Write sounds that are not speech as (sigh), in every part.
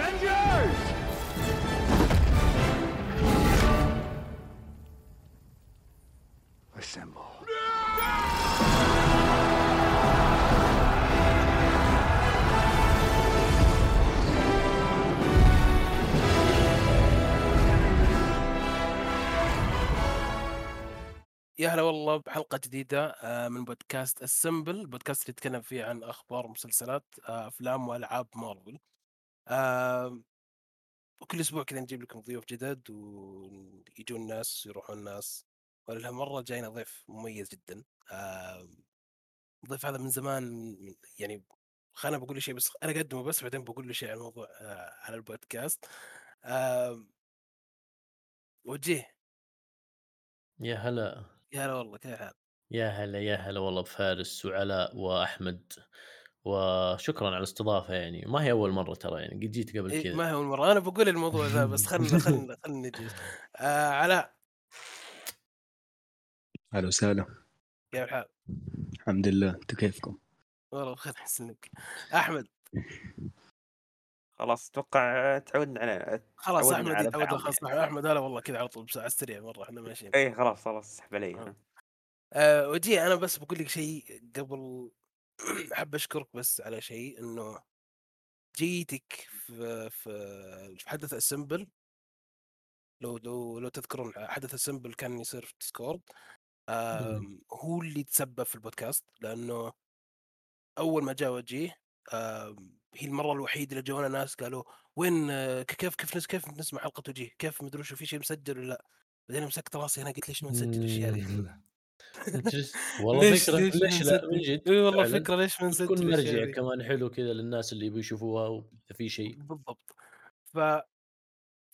Avengers! Assemble. يا هلا والله بحلقة جديدة آه، من بودكاست السمبل البودكاست اللي يتكلم فيه عن أخبار ومسلسلات آه، أفلام وألعاب مارفل آه، وكل أسبوع كذا نجيب لكم ضيوف جدد ويجون ناس يروحون ناس. ولهالمرة جاينا ضيف مميز جدا. آه، الضيف هذا من زمان يعني خلينا بقول له شيء بس أنا أقدمه بس بعدين بقول له شيء عن الموضوع آه، على البودكاست. آه، وجيه. يا هلا. يا هلا والله كيف الحال؟ يا هلا يا هلا والله بفارس وعلاء وأحمد. وشكرا على الاستضافة يعني ما هي أول مرة ترى يعني قد جيت قبل إيه كذا ما هو المرة أنا بقول الموضوع ذا بس (laughs) خلنا خلنا خلنا نجلس آه علاء أهلا وسهلا كيف الحال؟ الحمد لله أنتم كيفكم؟ والله بخير حسنك أحمد خلاص أتوقع تعودنا على خلاص تعودنا أحمد يتعود التعاون خلاص. أحمد هلا والله كذا على طول بس على السريع مرة إحنا ماشيين اي خلاص خلاص اسحب علي آه. أنا. آه وجيه أنا بس بقول لك شيء قبل أحب أشكرك بس على شيء إنه جيتك في في في حدث أسمبل. لو لو لو تذكرون حدث أسمبل كان يصير في ديسكورد هو اللي تسبب في البودكاست لأنه أول ما جاء وجيه هي المرة الوحيدة اللي جونا ناس قالوا وين كيف كيف نس كيف نسمع حلقة وجيه؟ كيف مدري شو في شيء مسجل ولا لا؟ بعدين مسكت راسي أنا قلت ليش ما نسجل الأشياء والله ليش- فكرة ليش ليش لا من؟ جد إي والله. فكرة ليش ما نسجل تكون مرجع؟ كمان حلو كذا للناس اللي يبي يشوفوها وإذا في شيء. بالضبط. ف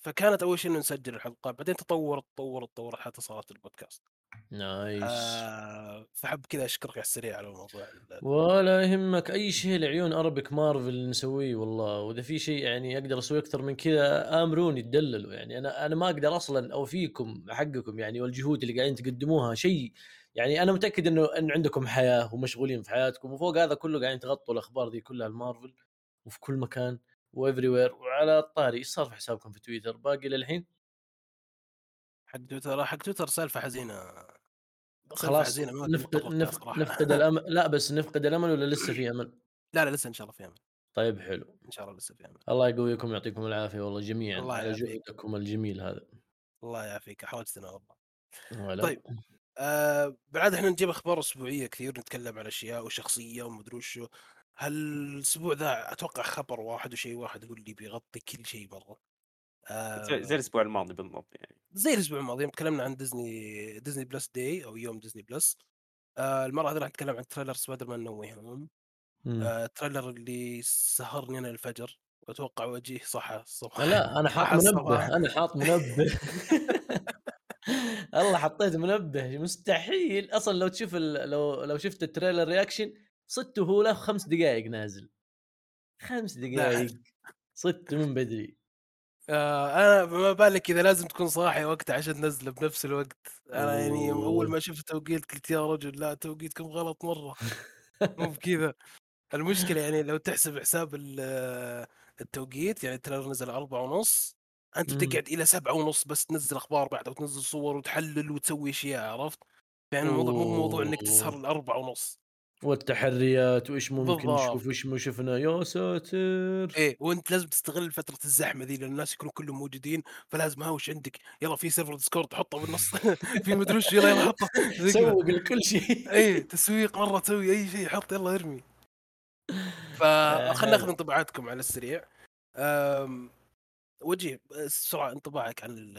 فكانت أول شيء إنه نسجل الحلقة بعدين تطورت تطورت تطورت حتى صارت البودكاست. nice. آه فحب كذا أشكرك على السريع على الموضوع ال- ولا يهمك أي شيء لعيون أربك مارفل نسويه والله. وإذا في شيء يعني أقدر أسوي أكثر من كذا آمروني تدللوا. يعني أنا أنا ما أقدر أصلا أوفيكم حقكم يعني والجهود اللي قاعدين تقدموها شيء يعني أنا متأكد إنه إن عندكم حياة ومشغولين في حياتكم وفوق هذا كله قاعدين تغطوا الأخبار دي كلها المارفل وفي كل مكان و everywhere وعلى الطاري. إيش صار في حسابكم في تويتر؟ باقي للحين؟ حق تويتر حق تويتر سالفة حزينة. خلاص نفقد نفقد. نفقد (laughs) الأمل. لا بس نفقد الأمل ولا لسه في أمل؟ لا لا لسه إن شاء الله في أمل. طيب حلو. إن شاء الله لسه في أمل. الله يقويكم ويعطيكم العافية والله جميعا الله على. جهدكم الجميل هذا. الله يعافيك. حوجتنا والله. طيب. آه بالعادة إحنا نجيب أخبار أسبوعية كثير نتكلم عن أشياء وشخصية ومدري وشو. هالأسبوع ذا أتوقع خبر واحد وشيء واحد هو اللي بيغطي كل شيء مره آه زي, الأسبوع الماضي بالضبط يعني. زي الأسبوع الماضي يوم تكلمنا عن ديزني ديزني بلس day أو يوم ديزني بلس. آه المرة هذه راح نتكلم عن trailer سبايدر مان نو هوم. آه trailer اللي سهرني أنا الفجر. وأتوقع وجيه صح الصبح. لا أنا حاط منبه. أنا حاط منبه. (laughs) (laughs) الله حطيت منبه مستحيل. أصلا لو تشوف ال... لو لو شفت ال trailer reaction صدته هو له خمس دقائق نازل. خمس دقائق صدت من بدري. آه أنا ما بالك إذا لازم تكون صاحي وقتها عشان تنزله بنفس الوقت. أنا يعني أوه. اول ما شفت التوقيت قلت يا رجل لا توقيتكم غلط مرة. (laughs) مو بكذا. المشكلة يعني لو تحسب حساب ال- التوقيت يعني ال trailer نزل أربعة ونص. أنت مم. بتقعد إلى سبعة ونص بس تنزل أخبار بعد وتنزل صور وتحلل وتسوي إشياء عرفت؟ يعني الموضوع مو موضوع إنك تسهر. الأربعة ونص والتحريات وإيش ممكن. نشوف وإيش ما شفنا يا ساتر إيه وأنت لازم تستغل فترة الزحمة ذي لأن الناس يكونوا كلهم موجودين فلازم هاوش عندك يلا في server ديسكورد حطه بالنص (laughs) في مدري وش يلا يلا حطه. سوق لكل شيء اي (laughs) تسويق مرة تسوي أي شيء حط يلا ارمي فخلنا ناخذ انطباعاتكم على السريع أم... وجيه بسرعة انطباعك عن ال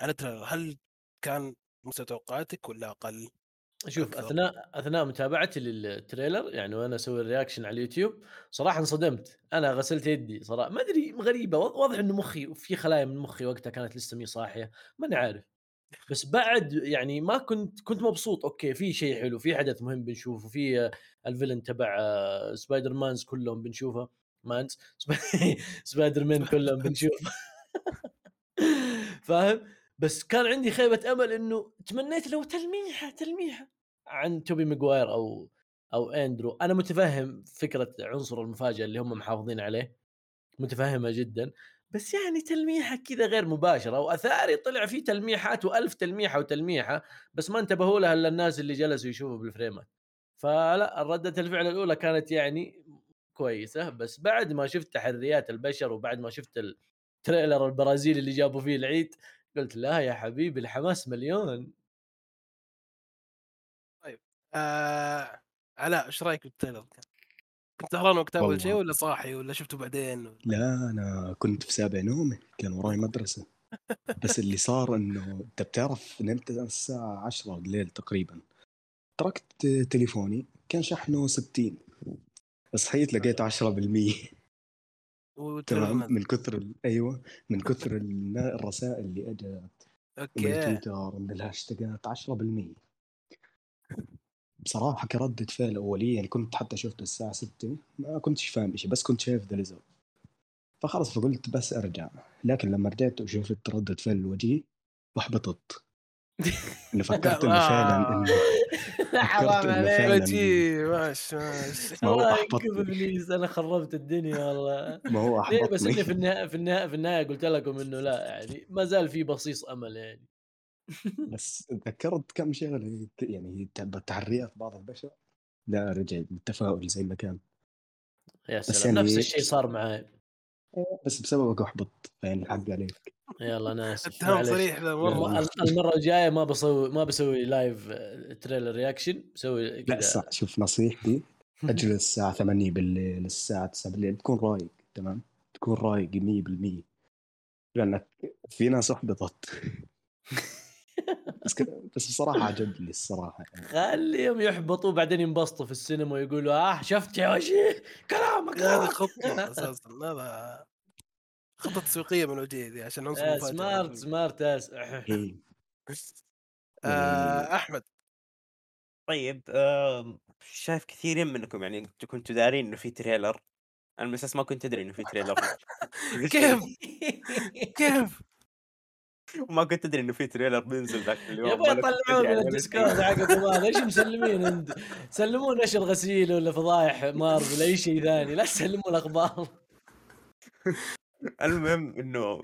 عن ال trailer هل كان مستوى توقعاتك ولا أقل؟ شوف أكثر. أثناء أثناء متابعتي لل trailer يعني وأنا أسوي ال reaction على اليوتيوب صراحة انصدمت أنا غسلت يدي صراحة ما أدري غريبة واضح انه مخي في خلايا من مخي وقتها كانت لسه مي صاحية ماني عارف بس بعد يعني ما كنت كنت مبسوط okay في شيء حلو في حدث مهم بنشوفه في الفيلم تبع آه، سبايدر mans كلهم بنشوفه mans سب- (laughs) سبايدر مان كلهم بنشوفه (laughs) فاهم؟ بس كان عندي خيبة أمل إنه تمنيت لو تلميحة تلميحة عن توبي ماجواير أو أو أندرو. أنا متفهم فكرة عنصر المفاجأة اللي هم محافظين عليه. متفهمة جدا. بس يعني تلميحة كذا غير مباشرة وأثاري طلع فيه تلميحات وألف تلميحة وتلميحة بس ما انتبهوا لها إلا الناس اللي جلسوا يشوفوا بالفريمات. فلا ردة الفعل الأولى كانت يعني كويسة بس بعد ما شفت تحريات البشر وبعد ما شفت التريلر البرازيلي اللي جابوا فيه العيد قلت لا يا حبيبي الحماس مليون آه علاء إيش رأيك بال trailer كان؟ كنت سهران وقتها اول شيء. ولا صاحي ولا شفته بعدين؟ ولا- لا أنا كنت في سابع نومي كان وراي مدرسة بس اللي صار إنه أنت بتعرف نمت الساعة 10 الليل تقريبا تركت تليفوني كان شحنه 60 صحيت لقيت 10% وال trailer تمام. من كثر أيوه من كثر الرسائل اللي أجت من okay. التويتر من الهاشتاجات 10% بصراحة كردة فعل أولية يعني كنت حتى شفته الساعة 6 ما كنتش فاهم إشي بس كنت شايف ذا ريزلت فخلص فقلت بس أرجع. لكن لما رجعت وشفت ردة فعل الوجيه أحبطت (laughs) إنه فكرت (laughs) إنه فعلا إنه (laughs) حرام عليك. ماشي ماشي. ما هو الله أحبطني. ينكب إبليس أنا خربت الدنيا والله. (laughs) ما هو ليه بس اني في النهايه في النهايه في النهاية قلت لكم إنه لا يعني ما زال في بصيص أمل يعني. (laughs) بس تذكرت كم شغلة يعني تحريات بعض البشر. لا رجع التفاؤل زي ما كان. يا سلام يعني- نفس الشيء صار معي بس بسببك أحبط يعني الحق عليك. يلا أنا أسف. (laughs) اتهام. صريح ذا لا، مره الم- (laughs) المرة الجاية ما بسوي ما بسوي live trailer reaction بسوي لا شوف نصيحتي (laughs) أجلس الساعة 8 بالليل الساعة 9 بالليل تكون رايق تمام؟ تكون رايق 100% لأنك في ناس أحبطت. بس بس بصراحة عجبني الصراحة يعني. خليهم يحبطوا بعدين ينبسطوا في السينما ويقولوا آه شفت يا وجيه كلامك هذه غلط. خطه أساسا هذا خطة تسويقية من وجهي ذي عشان نوصل آه، سمارت سمارت. (laughs) آه أحمد. طيب آم، شايف كثيرين منكم يعني أنتم كنتوا دارين إنه في تريلر؟ أنا من أساس ما كنت أدري إنه في trailer. (laughs) (laughs) كيف؟ كيف؟ ما كنت أدري إنه في trailer بينزل ذاك اليوم يبغى يطلعون من الديسكورد. حقكم هذا إيش مسلمين أنت؟ تسلمون نشر غسيل ولا فضايح مارفل أي شيء ثاني. لا تسلمون الأخبار. (laughs) المهم إنه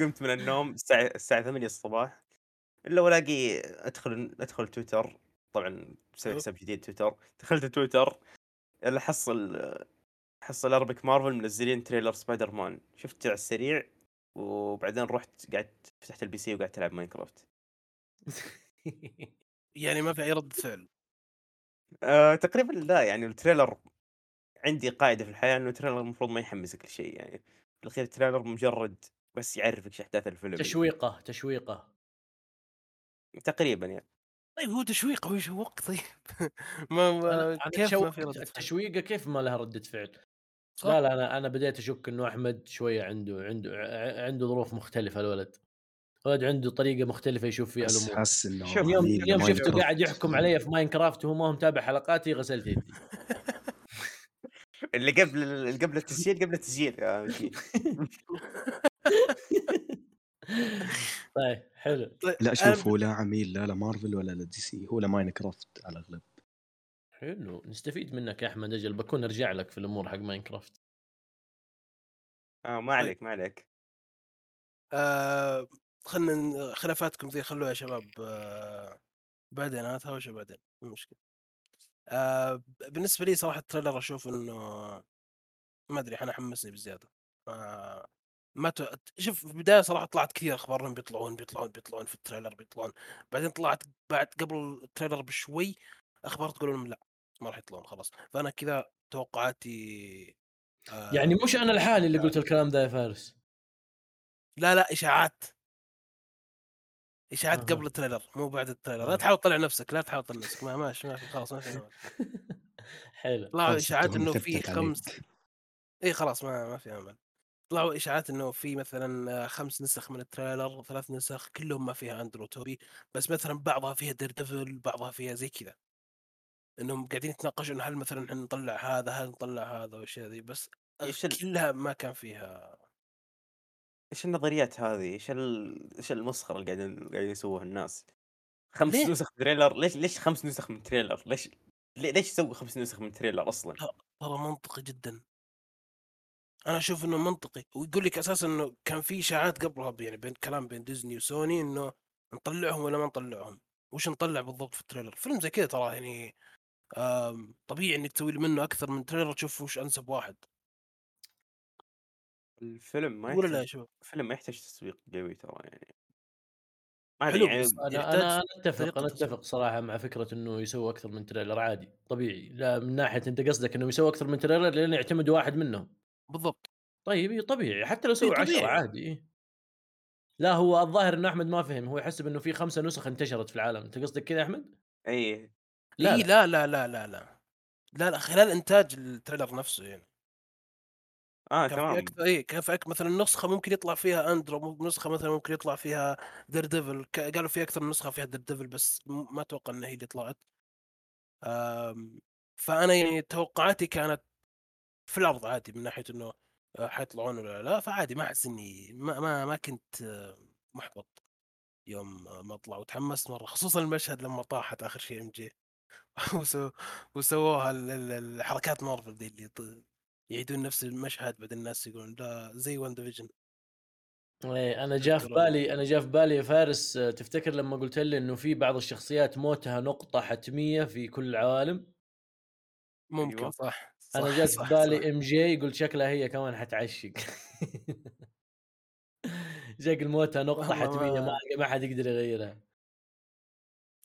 قمت من النوم الساعة الساعة 8 الصباح. إلا والاقي أدخل أدخل تويتر. طبعا مسوي حساب جديد تويتر. دخلت تويتر. الا حصل حصل أربك مارفل منزلين trailer سبايدر مان شفته على السريع. وبعدين رحت قعدت فتحت ال PC وقعدت ألعب ماينكرافت (laughs) يعني ما في أي رده فعل. آه تقريبا لا يعني ال trailer عندي قاعدة في الحياة إنه ال trailer المفروض ما يحمسك لشيء يعني في الأخير ال trailer مجرد بس يعرفك إيش أحداث الفيلم. تشويقة تشويقة. تقريبا يعني. طيب هو تشويق هو يشوق طيب؟ (laughs) ما, ما كيف ما في رده فعل؟ التشويقة كيف ما لها ردة فعل؟ صح. لا لا أنا أنا بديت أشك إنه أحمد شوية عنده عنده عنده ظروف مختلفة الولد الولد عنده طريقة مختلفة يشوف فيها بس الأمور حس شوف، يوم يوم شفته ماينكرافت. قاعد يحكم علي في ماينكرافت وهو ما هو متابع حلقاتي غسلت يدي (laughs) اللي قبل اللي قبل التسجيل قبل التسجيل. (laughs) طيب حلو طيب لا شوف هو لا عميل لا لمارفل ولا ل DC هو ل Minecraft على الأغلب حلو. نستفيد منك يا أحمد. أجل بكون أرجع لك في الأمور حق Minecraft. آه ما عليك ما عليك. آه خلنا خلافاتكم ذي خلوها يا شباب آه بعدين. أنا أتهاوش بعدين مو مشكلة. آه بالنسبة لي صراحة ال trailer أشوف إنه ما أدري أنا حمسني بزيادة. آه ما ت... شوف في البداية صراحة طلعت كثير أخبار انهم بيطلعون بيطلعون بيطلعون في ال trailer بيطلعون. بعدين طلعت بعد قبل ال trailer بشوي أخبار تقول لهم لا. ما راح يطلعون خلاص فأنا كذا توقعاتي آه يعني مش أنا لحالي اللي قلت الكلام ده يا فارس لا لا إشاعات إشاعات أها. قبل ال trailer مو بعد ال trailer لا آه. تحاول تطلع نفسك لا تحاول تطلع نفسك ما ماشي ما في خلاص ما في. (laughs) حلو طلعوا إشاعات إنه في خمس. اي خلاص ما ما في امل طلعوا إشاعات إنه في مثلا خمس نسخ من ال trailer ثلاث نسخ كلهم ما فيها أندرو توبي بس مثلا بعضها فيها Daredevil بعضها فيها زي كذا إنهم قاعدين يتناقشوا انه هل مثلا إحنا نطلع هذا هل نطلع هذا والاشياء ذي بس إيش ال- كلها ما كان فيها إيش النظريات هذه؟ إيش ال... إيش المسخرة اللي قاعدين قاعدين يسووها الناس؟ خمس ليه؟ نسخ trailer ليش ليش خمس نسخ من trailer؟ ليش ليش يسوي خمس نسخ من trailer؟ أصلا؟ ترى منطقي جدا أنا أشوف إنه منطقي ويقول لك أساسا إنه كان في إشاعات قبلها يعني بين كلام بين ديزني وسوني إنه نطلعهم ولا ما نطلعهم وش نطلع بالضبط في ال trailer فيلم زي كذا ترى يعني طبيعي إنك تسوي لي منه أكثر من trailer. تشوف وش أنسب واحد. الفيلم ما ولا لا يحتاج شباب الفيلم ما يحتاج تسويق قوي ترى يعني. ما أدري حلو يعني بس أنا يحتاج أنا أتفق أنا. أتفق. صراحة مع فكرة إنه يسوي أكثر من trailer عادي طبيعي. لا من ناحية أنت قصدك إنه يسوي أكثر من trailer لأن يعتمدوا واحد منهم. بالضبط. طيب طبيعي. حتى لو سووا 10 طبيعي. عادي. لا هو الظاهر إنه أحمد ما فهم. هو يحسب إنه في خمسة نسخ انتشرت في العالم. أنت قصدك كذا أحمد؟ اي لا إيه لا. لا لا لا لا لا. لا خلال إنتاج ال trailer نفسه يعني. آه تمام. إي كيف مثلا نسخه ممكن يطلع فيها أندرو نسخة مثلا ممكن يطلع فيها Daredevil قالوا في أكثر من نسخة فيها Daredevil بس ما أتوقع إنها هي اللي طلعت. فأنا يعني توقعاتي كانت في الأرض عادي من ناحية إنه آه، حيطلعون ولا لا فعادي ما أحس إني ما, ما ما كنت آه، محبط يوم ما طلع وتحمست مرة خصوصا المشهد لما طاحت آخر شيء MJ. (laughs) وسو... وسووها ال- ال- الحركات مارفل دي اللي ط- يعيدون نفس المشهد بعدين الناس يقولون لا زي WandaVision إيه أنا جاء في. بالي أنا جاء في بالي يا فارس آه، تفتكر لما قلت لي إنه في بعض الشخصيات موتها نقطة حتمية في كل العوالم ممكن أيوة. صح (laughs) أنا صح، جات في صح، بالي. MJ قلت شكلها هي كمان حتعشق (laughs) شكل موتها والله حتمية ما- ما ما حد يقدر يغيرها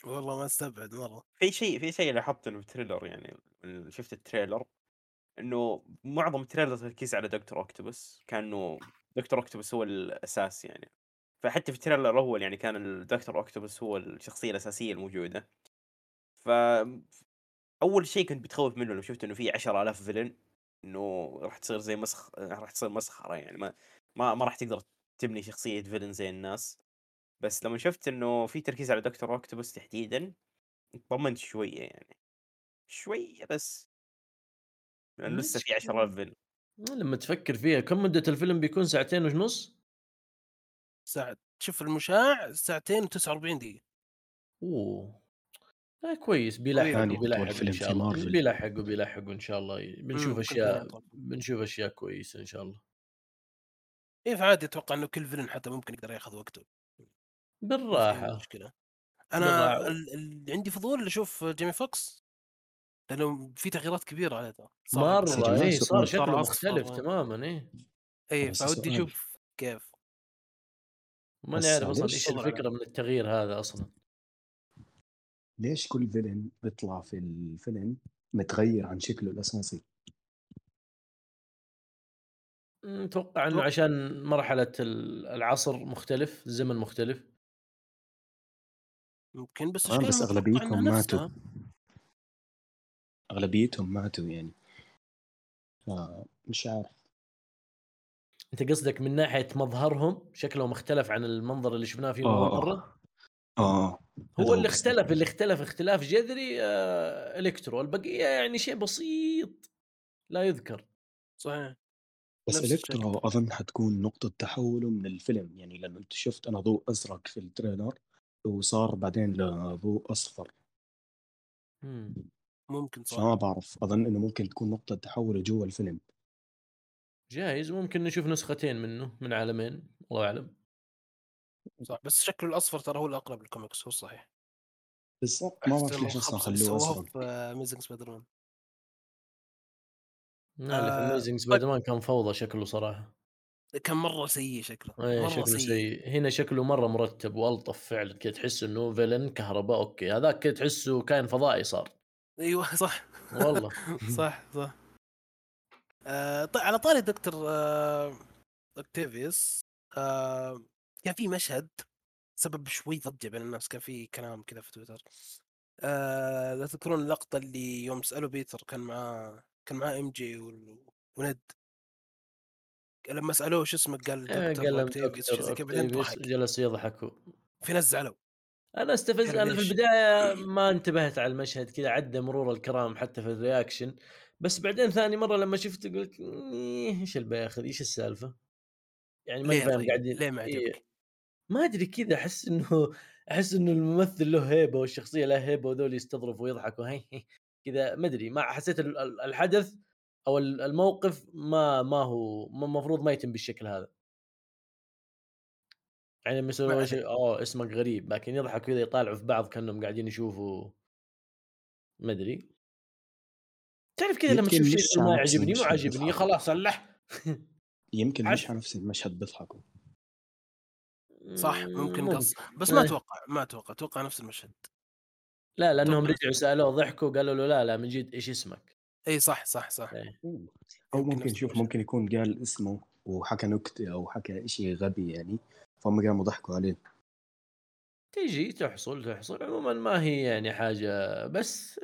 والله ما استبعد مرة. في شيء في شيء لاحظته إنه ال trailer يعني شفت ال trailer؟ إنه معظم ال trailer تركيز على دكتور Octopus كأنه دكتور Octopus هو الأساس يعني. فحتى في ال trailer الأول يعني كان الدكتور Octopus هو الشخصية الأساسية الموجودة. ف أول شيء كنت بتخوف منه لما شفت إنه في 10000 villain إنه راح تصير زي مسخ راح تصير مسخرة يعني. ما ما, ما راح تقدر تبني شخصية villain زي الناس. بس لما شفت إنه في تركيز على دكتور Octopus تحديدا طمنت شوية يعني. شوية بس. لأن لسه في 10000 villain لما تفكر فيها كم مدة الفيلم بيكون؟ ساعتين ونص؟ ساعة شوف المشاع ساعتين و49 دقيقة. أوه. آه كويس. بيلاحق ثاني بيلاحق أطول فيلم إن شاء الله. بيلاحقوا بيلاحقوا إن شاء الله. بنشوف أشياء فيلم. بنشوف أشياء كويسة إن شاء الله. إيه فعادي أتوقع إنه كل villain حتى ممكن يقدر ياخذ وقته. بالراحة مشكلة بالراحة. أنا ال- اللي عندي فضول أشوف جيمي فوكس لأنه في تغييرات كبيرة عليه ترى صار- مرة نفسه. صار شكله مختلف. تماما إيه إيه بس فودي. أشوف كيف ما بس نعرف أصلا ليش إيش الفكرة من التغيير هذا أصلا ليش كل فيلن بيطلع في الفيلم متغير عن شكله الأساسي أتوقع إنه عشان مرحلة ال- العصر مختلف الزمن مختلف ممكن بس آه بس أغلبيتهم ماتوا. نفسها؟ أغلبيتهم ماتوا يعني. فمش عارف. أنت قصدك من ناحية مظهرهم شكلهم اختلف عن المنظر اللي شفناه فيه اول مرة؟ آه. هذا هو اللي. اختلف اللي اختلف اختلاف جذري آه إلكترو. البقية يعني شيء بسيط لا يذكر. صحيح. بس. الكترا أظن حتكون نقطة تحوله من الفيلم. يعني لأنه أنت شفت أنا ضوء أزرق في التريلر وصار بعدين لضوء أصفر. مم. ممكن صح. فما بعرف أظن إنه ممكن تكون نقطة تحوله جوا الفيلم. جايز ممكن نشوف نسختين منه من عالمين الله أعلم. صح بس شكله الأصفر ترى هو الأقرب للكوميكس هو الصحيح بالضبط ما بعرف ليش أصلا خلوه ازرق في Amazing Spider-Man لا اللي في آه، Amazing Spider-Man كان فوضى شكله صراحة. كان مرة سيء شكله إيه مرة شكله سيء. سيء. هنا شكله مرة مرتب وألطف فعلا كذا تحس إنه villain كهرباء أوكي. هذاك كذا تحسه كائن فضائي صار. أيوه (laughs) صح. والله. (laughs) صح صح. آه طيب على طاري دكتور آه Octavius آه كان في مشهد سبب شوي ضجة بين الناس كان في كلام كذا في تويتر. آه لا تذكرون اللقطة اللي يوم سألوا بيتر كان معاه كان معاه MJ ونيد لما سألوه شو اسمك قال دكتور قال دكتور جلس يضحك في ناس زعلوا أنا استفز أنا في؟ البداية ما انتبهت على المشهد كذا عدى مرور الكرام حتى في ال reaction بس بعدين ثاني مرة لما شفت قلت "إيه، إيش الباخذ إيش السالفة؟ يعني ليه فاهم طيب؟ قاعدين ليه ما إيه، عجبك؟ ما أدري كذا أحس إنه أحس إنه الممثل له هيبة والشخصية لها هيبة وذول يستظرفوا ويضحكوا (laughs) هي هي كذا ما أدري ما حسيت ال- ال- الحدث أو ال- الموقف ما ما هو المفروض ما يتم بالشكل هذا يعني شيء اوه اسمك غريب لكن يضحك كذا يطالعوا في بعض كأنهم قاعدين يشوفوا ما أدري تعرف كذا لما يمكن تشوف شيء ما يعجبني مو عاجبني يضحكوا. خلاص صلح (laughs) يمكن مش على نفس المشهد بيضحكوا صح ممكن قص بس. ما أتوقع ما أتوقع أتوقع نفس المشهد لا لأنهم. رجعوا سألوه ضحكوا قالوا له لا لا من جد إيش اسمك؟ اي صح صح صح إيه. أو ممكن شوف. ممكن يكون قال اسمه وحكى نكته أو حكى شيء غبي يعني فهم قاموا ضحكوا عليه تيجي تحصل تحصل عموما ما هي يعني حاجة بس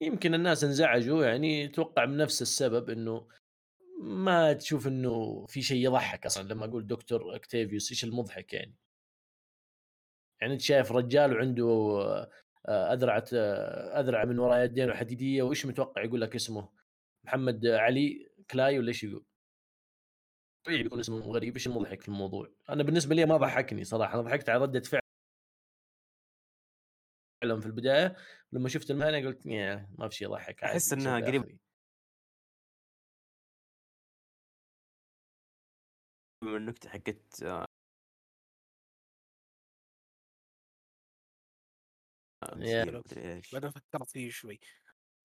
يمكن الناس انزعجوا يعني أتوقع من نفس السبب إنه ما تشوف إنه في شيء يضحك أصلا لما أقول دكتور أكتيفيوس إيش المضحك يعني؟ يعني أنت شايف رجال وعنده آه، اذرعه آه، أذرع من وراء يدين حديديه وإيش متوقع يقول لك اسمه؟ محمد علي كلاي ولا إيش يقول؟ طبيعي يكون اسمه غريب إيش المضحك في الموضوع؟ أنا بالنسبة لي ما ضحكني صراحة أنا ضحكت على ردة فعل فعلا في البداية لما شفت المهنة قلت ما في شيء يضحك إنها نسوي قريب-. من النكتة حقت يا. بعدين فكرت فيه شوي.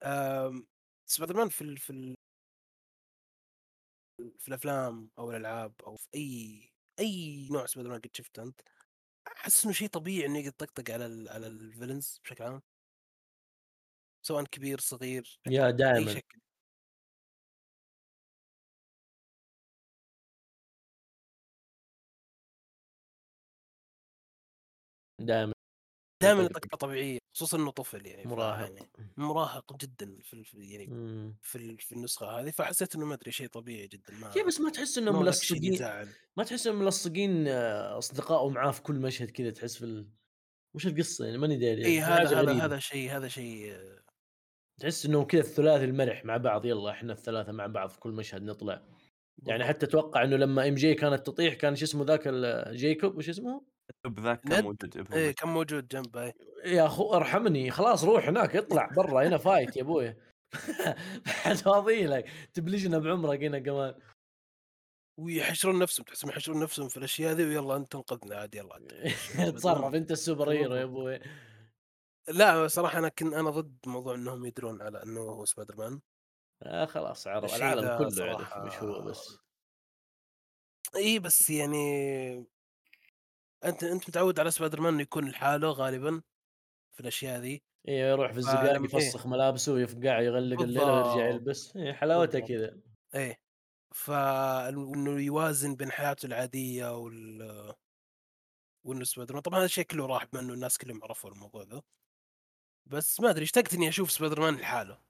آم، سبايدر مان في ال... في ال... في الأفلام أو الألعاب أو في أي أي نوع سبايدر مان قد شفته أنت أحس إنه شيء طبيعي إنه يطقطق على ال... على ال villains بشكل عام. سواء كبير صغير يا اي دائما شكل. دائما دائما. يطقطق طبيعية خصوصا انه طفل يعني مراهق يعني مراهق جدا في يعني مم. في في النسخة هذه فحسيت إنه ما أدري شيء طبيعي جدا ما يا بس ما تحس إنهم ملصقين ما تحس إنهم ملصقين آه، أصدقائه معاه في كل مشهد كذا تحس في ال... وش القصة يعني ماني داري اي في هذا هذا. هذا شيء هذا شيء آه، تحس انه كذا الثلاثي المرح مع بعض يلا إحنا الثلاثة مع بعض في كل مشهد نطلع يعني. حتى أتوقع إنه لما إم جي كانت تطيح كان شو اسمه ذاك ال- جيكوب وش اسمه؟ الدب ذاك؟ كان موجود إيه كان موجود جنبه إيه. يا أخو ارحمني خلاص روح هناك اطلع برا هنا فايت يا أبوي (laughs) حد فاضي لك تبلجنا بعمرك هنا كمان ويحشرون نفسهم تحسهم يحشرون نفسهم في الأشياء ذي ويلا أنت انقذنا عاد يلا عاد. (laughs) تصرف أنت ال super hero يا أبوي لا صراحة أنا كنت أنا ضد موضوع إنهم يدرون على إنه هو سبايدر مان آه خلاص عرف العالم كله يعرف صراحة- مش هو بس اي بس يعني أنت أنت متعود على سبايدر مان يكون لحاله غالبا في الأشياء ذي. إيه يروح في الزقاق فلما- يفسخ ملابسه ويفقع يغلق الليلة ويرجع. يلبس. إيه بالضبط. كذا. إيه. فانه يوازن بين حياته العادية وال وإنه سبايدر مان طبعا هذا الشيء كله راح بما إنه الناس كلهم عرفوا الموضوع ذا. بس ما أدري اشتقت إني أشوف سبايدر مان لحاله.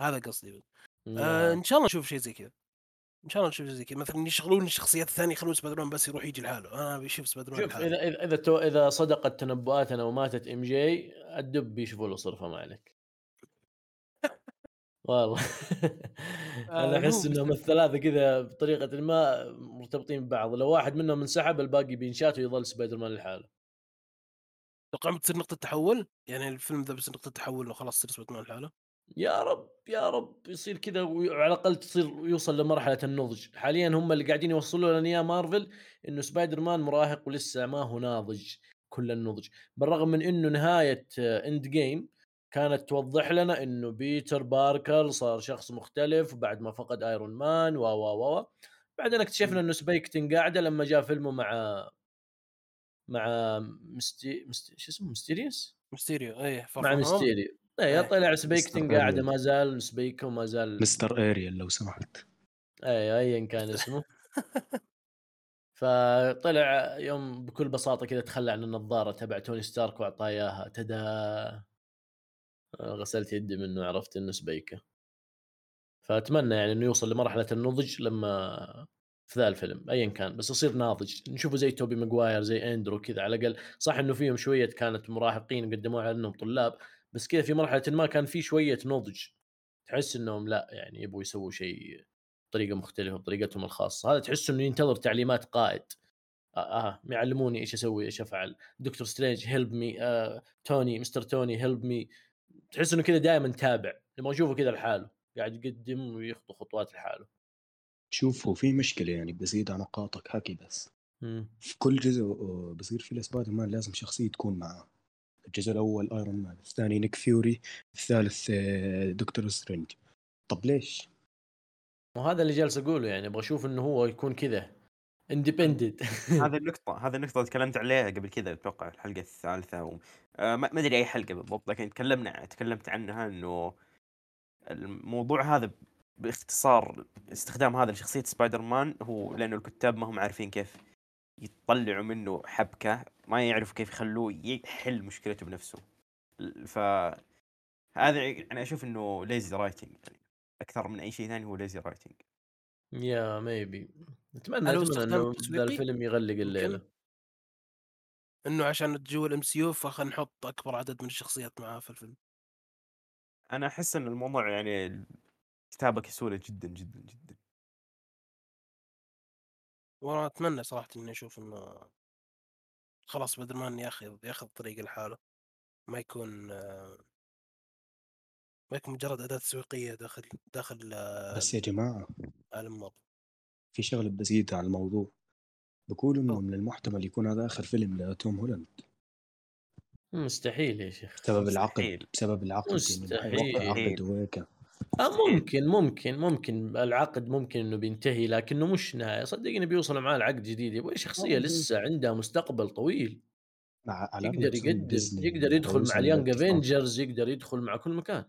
هذا قصدي آه لا. إن شاء الله نشوف شيء زي كذا. إن شاء الله نشوف زي كذا. مثلا يشغلون الشخصيات الثانية يخلون سبايدر بس يروح يجي لحاله. أنا بشوف سبايدر مان شوف إذا إذا إذا, تو إذا صدقت تنبؤاتنا وماتت إم جي الدب بيشوفوا له صرفة ما عليك. (laughs) والله. أنا آه، أحس هو إنهم الثلاثة كذا بطريقة ما مرتبطين ببعض. لو واحد منهم انسحب الباقي بينشات ويظل سبايدر مان لحاله. تتوقع بتصير نقطة تحول؟ يعني الفيلم ذا بيصير نقطة تحول لو خلاص تصير سبايدر مان لحاله؟ يا رب يا رب يصير كذا وعلى الأقل تصير يوصل لمرحلة النضج. حاليا هم اللي قاعدين يوصلوا لنا اياه مارفل إنه سبايدر مان مراهق ولسه ما هو ناضج كل النضج. بالرغم من إنه نهاية إند جيم كانت توضح لنا إنه بيتر باركر صار شخص مختلف بعد ما فقد آيرون مان و و و بعدين اكتشفنا إنه سبيكتن قاعدة لما جاء فيلمه مع مع مستي, مستي... شو اسمه؟ ميستيريوس ميستيريو إيه مع. ميستيريو إيه إيه. طلع سبيكتن مستر قاعدة. ما زال سبيكة وما زال مستر اريال لو سمحت. اي ايا كان اسمه. (laughs) فطلع يوم بكل بساطة كذا تخلى عن النظارة تبع توني ستارك وأعطاه إياها. تدا. غسلت يدي منه عرفت إنه سبيكة. فأتمنى يعني إنه يوصل لمرحلة النضج لما في ذا الفيلم ايا كان. بس يصير ناضج. نشوفه زي توبي ماجواير زي أندرو كذا. على الأقل صح إنه فيهم شوية كانت مراهقين قدموها على إنهم طلاب. بس كذا في مرحلة ما كان في شوية نضج. تحس إنهم لا يعني يبغوا يسووا شيء بطريقة مختلفة بطريقتهم الخاصة. هذا تحس إنه ينتظر تعليمات قائد. آه, آه يعلموني إيش أسوي إيش أفعل. دكتور سترينج help me آه توني مستر توني help me تحس إنه كذا دائما تابع. لما أشوفه كذا لحاله. قاعد يقدم ويخطو خطوات لحاله. شوف هو في مشكلة يعني بزيد على نقاطك حكي بس. مم. في كل جزء آه، بصير في سبايدر مان لازم شخصية تكون معاه. الجزء الأول ايرون مان الثاني نيك فيوري الثالث آه، دكتور سترينج طب ليش؟ وهذا اللي جالس أقوله يعني أبغى أشوف إنه هو يكون كذا independent (laughs) هذه (laughs) النقطة هذه النقطة تكلمت عليها قبل كذا أتوقع الحلقة الثالثة و... آه ما ما أدري أي حلقة بالضبط لكن تكلمنا تكلمت عنها إنه الموضوع هذا باختصار استخدام هذا لشخصية سبايدر مان هو لأنه الكتاب ما هم عارفين كيف يطلعوا منه حبكة. ما يعرفوا كيف يخلوه يحل مشكلته بنفسه. ف هذا يعني أشوف إنه lazy writing يعني. أكثر من أي شيء ثاني هو lazy writing يا maybe اتمنى أتمنى إنه ذا؟ الفيلم يغلق؟ الليلة. إنه عشان جوا ال MCU فخلينا نحط أكبر عدد من الشخصيات معاه في الفيلم. أنا أحس إن الموضوع يعني كتابة كسولة جدا جدا جدا. وأنا أتمنى صراحة إني أشوف إنه خلاص بدل ما ياخذ ياخذ طريق لحاله ما يكون ما يكون مجرد أداة تسويقية داخل داخل بس يا جماعة مارفل في شغلة بزيد على الموضوع بقول إنه. من المحتمل يكون هذا آخر فيلم لتوم هولاند مستحيل يا شيخ بسبب العقد. بسبب العقد يعني مستحيل. عقد وهيك آه مستحيل. ممكن ممكن ممكن العقد ممكن إنه بينتهي لكنه مش نهاية. صدقني بيوصلوا معاه العقد جديد. يبغى شخصية آه، لسه عندها مستقبل طويل. مع يقدر ديزني يقدر يدخل مع اليانج افنجرز يقدر يدخل مع كل مكان.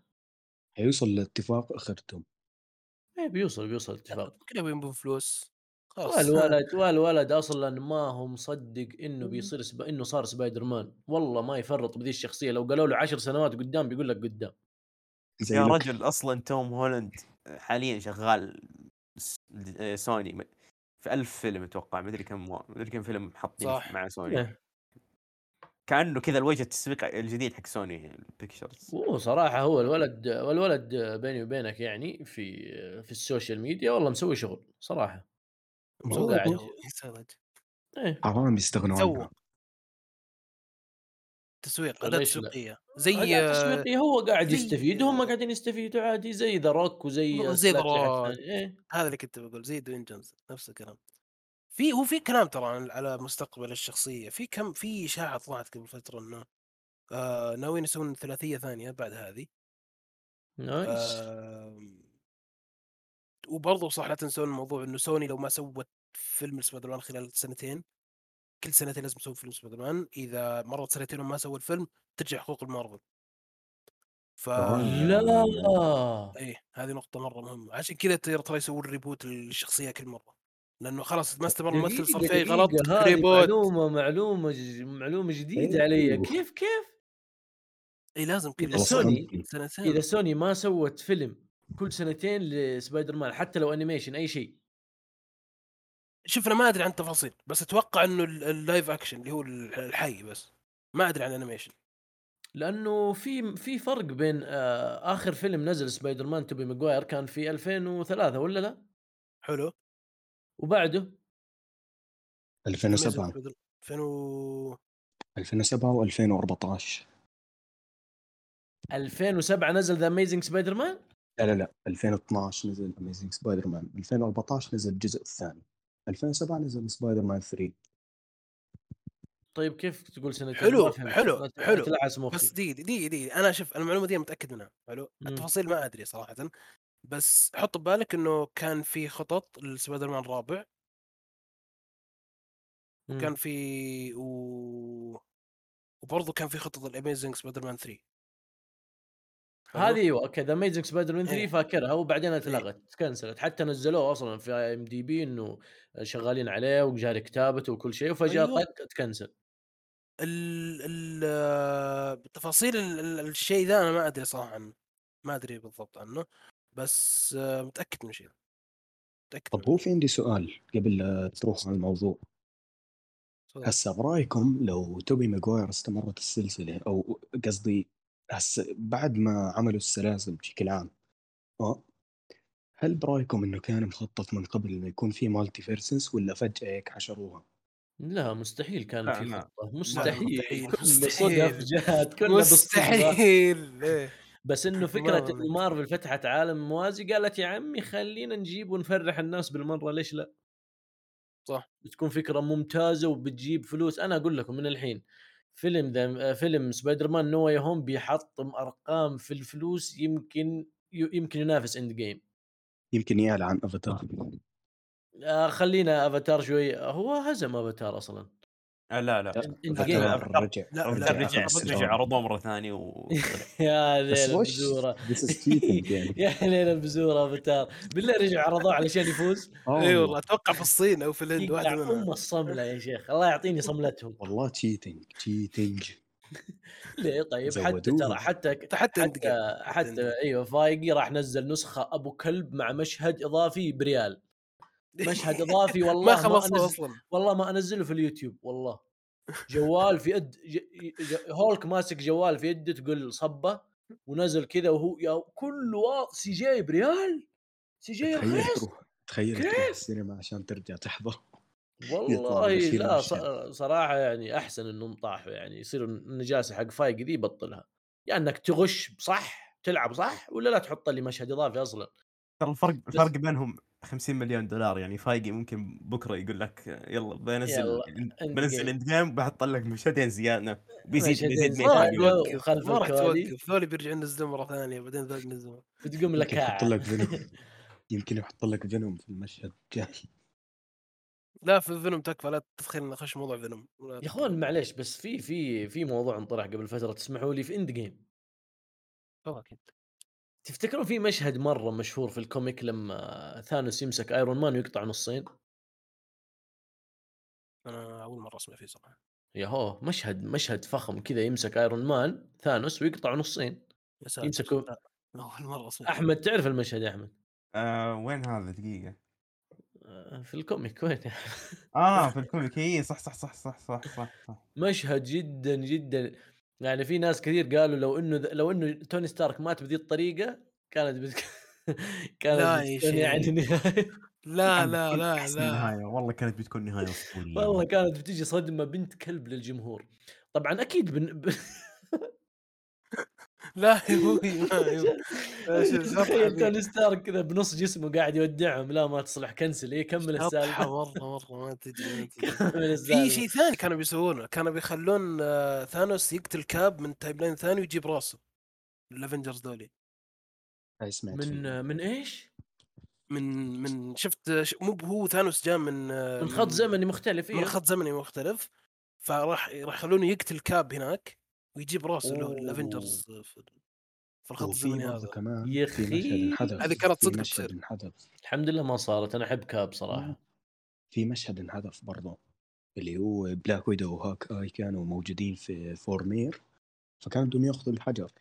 حيوصل لاتفاق آخرتهم. إيه بيوصل بيوصل اتفاق كلهم يبون فلوس. خلاص. والولد والولد أصلا ما هو مصدق إنه. بيصير سب... إنه صار سبايدر مان. والله ما يفرط بذي الشخصية. لو قالوا له عشر سنوات قدام بيقول لك قدام. زي يا رجل أصلا توم هولاند حاليا شغال آه، سوني في ألف فيلم أتوقع مدري كم ما أدري كم فيلم حاطين. مع سوني إيه. كأنه كذا الوجه التسويق الجديد حق سوني البيكتشرز هو صراحة هو الولد والولد بيني وبينك يعني في في السوشيال ميديا والله مسوي شغل صراحة هو قاعد إيه حرام يستغنوا سوى. تسويق أداة؟ تسويقية زي أداة تسويقية هو قاعد يستفيد وهم قاعدين يستفيدوا عادي زي The Rock وزي زي Rock. ثاني. إيه هذا اللي كنت بقول زي دوين جونسون نفس الكلام في هو في كلام ترى على مستقبل الشخصية في كم في إشاعة طلعت قبل فترة إنه آه ناويين يسوون ثلاثية ثانية بعد هذه nice آم، وبرضه صح لا تنسون الموضوع إنه سوني لو ما سوت فيلم سبايدر مان خلال سنتين كل سنتين لازم تسوي فيلم سبايدر مان إذا مرت سنتين وما سوى الفيلم ترجع حقوق المارفل. ف لا! إيه هذه نقطة مرة مهمة. عشان كذا ترى ترى يسوون reboot للشخصية كل مرة. لأنه خلاص ما استمر الممثل صار فيه غلط reboot معلومة معلومة ج- معلومة جديدة أيوه. علي كيف كيف؟ اي لازم كل إذا خلاص سوني. سنتين. إذا سوني ما سوت فيلم كل سنتين لسبايدر مان حتى لو animation أي شيء. شوف أنا ما أدري عن التفاصيل بس أتوقع إنه ال- ال live action اللي هو ال- الحي بس. ما أدري عن ال animation لأنه في في فرق بين آه آخر فيلم نزل سبايدر مان توبي ماجواير كان في 2003 ولا لا؟ حلو. وبعده؟ 2007 2000 و 2007 و2014 2007 نزل The Amazing Spider-Man لا لا. لا 2012 نزل Amazing Spider-Man 2014 نزل الجزء الثاني. 2007 نزل سبايدر مان 3 طيب كيف تقول سنتين حلو،. حلو، حلو. بس دي دي دي أنا شوف المعلومة دي متأكد منها حلو. التفاصيل ما أدري صراحة بس حط ببالك إنه كان في خطط لسبايدر مان الرابع مم. كان في و... وبرضه كان في خطط ال Amazing Spider-Man 3 حلو؟ هذه أيوه okay The Amazing Spider-Man 3 إيه. فاكرها وبعدين اتلغت تكنسلت حتى نزلوه أصلا في IMDb إنه شغالين عليه وجاري كتابته وكل شيء وفجأة أيوه. طق تكنسل ال ال آه، بالتفاصيل ال- ال- الشيء ذا أنا ما أدري صراحة عنه ما أدري بالضبط عنه بس متأكد من شيء متأكد طب. هو في عندي سؤال قبل لا تروح على الموضوع. هسا برأيكم لو توبي ماجواير استمرت السلسلة أو قصدي هسا بعد ما عملوا السلاسل بشكل عام أه هل برأيكم إنه كان مخطط من قبل إنه يكون في multiverses ولا فجأة هيك حشروها؟ لا مستحيل كان في. خطة مستحيل مستحيل، (laughs) كل مستحيل. صدف جات كلها مستحيل إيه. بس إنه (laughs) فكرة انه مارفل فتحت عالم موازي قالت يا عمي خلينا نجيب ونفرح الناس بالمرة ليش لا؟ صح. بتكون فكرة ممتازة وبتجيب فلوس أنا أقول لكم من الحين فيلم ذا فيلم سبايدر مان No Way Home بيحطم أرقام في الفلوس يمكن يمكن ينافس Endgame. يمكن يعلى عن أفاتار. آه خلينا أفاتار شوي. هو هزم أفاتار أصلا. آه لا لا. رجع لا، رجع لا، رجع. رجع عرضوه مرة ثانية و (laughs) يا ليل البزوره (laughs) يا ليل البزوره افاتار بالله رجع عرضوه علشان يفوز. آه إي والله أتوقع في الصين أو في الهند واحدة يقطع أم الصملة يا شيخ. الله يعطيني صملتهم. والله تشيتنج تشيتنج (laughs) ليه؟ طيب حتى. ترى حتى حتى حتى حتى أيوه فايقي راح نزل نسخة أبو كلب مع مشهد إضافي بريال. مشهد (laughs) إضافي والله ما أنزل أصلا. والله ما أنزله في اليوتيوب والله. جوال في يد ج... ج... هولك ماسك جوال في يده تقول صبة ونزل كذا وهو يا كله واضح سي جي بريال سي جي تخيل رخيص تروح تخيل؟ تروح السينما عشان ترجع تحضر. (laughs) والله لا صراحة يعني أحسن إنهم طاحوا يعني يصير النجاسة حق Feige ذي يبطلها. يا يعني إنك تغش صح تلعب صح ولا لا تحط لي مشهد إضافي أصلا. ترى الفرق الفرق بينهم 50 مليون دولار يعني Feige ممكن بكرة يقول لك يلا بنزل يلا، بنزل. Endgame بحط لك مشهدين زيادة بيزيد مشهدين بيزيد. ما راح. توقف ذولي بيرجعون ينزلون مرة ثانية بعدين ذول ينزلون بتقوم لك يمكن يحط كاعة. لك فينوم (laughs) يمكن يحط لك فينوم في المشهد الجاي لا فينوم تكفى لا تدخل نخش موضوع فينوم يا أخوان معليش بس في في في موضوع انطرح قبل فترة تسمحوا لي في Endgame أكيد تفتكرون في مشهد مرة مشهور في ال comic لما ثانوس يمسك ايرون مان ويقطع نصين أنا أول مرة أسمع فيه صراحة. يا هو مشهد مشهد فخم كذا يمسك ايرون مان ثانوس ويقطع نصين يا ساتر. يمسكوا- لا، أول مرة أسمع فيه. أحمد تعرف المشهد يا أحمد؟ آه وين هذا؟ دقيقة. آه، في ال comic. (laughs) وين؟ آه في ال comic. اي صح صح صح صح صح صح, صح. مشهد جدا جدا. يعني في ناس كثير قالوا لو إنه لو إنه توني ستارك مات بذي الطريقة كانت بت... (laughs) كانت لا بتكون يعني. نهايه لا لا لا لا. نهاية. والله كانت بتكون نهاية أسطورية والله كانت بتيجي صدمة بنت كلب للجمهور. طبعا أكيد بن... (laughs) لا يا أبوي (laughs) تخيل. توني ستارك كذا بنص جسمه قاعد يودعهم. لا ما تصلح cancel. إيه كمل السالفة. مره مره ما (laughs) كمل في شيء ثاني كانوا بيسوونه. كانوا بيخلون آه، ثانوس يقتل كاب من timeline ثاني ويجيب راسه. ال Avengers ذولي. سمعت فيه. من من إيش؟ من من شفت مو هو ثانوس جاء من آه، من خط زمني مختلف من إيه. خط زمني مختلف. فراح راح يخلونه يقتل Cap هناك. ويجيب راسه له أوه. ال Avengers في في الخط الزمني هذا. كمان يا انحذف هذه كانت في صدق مشهد تصير. انحذف الحمد لله ما صارت أنا احب Cap صراحة. في مشهد انحذف برضه اللي هو Black Widow و Hawkeye كانوا موجودين في فورمير فكانوا بدهم ياخذوا الحجر.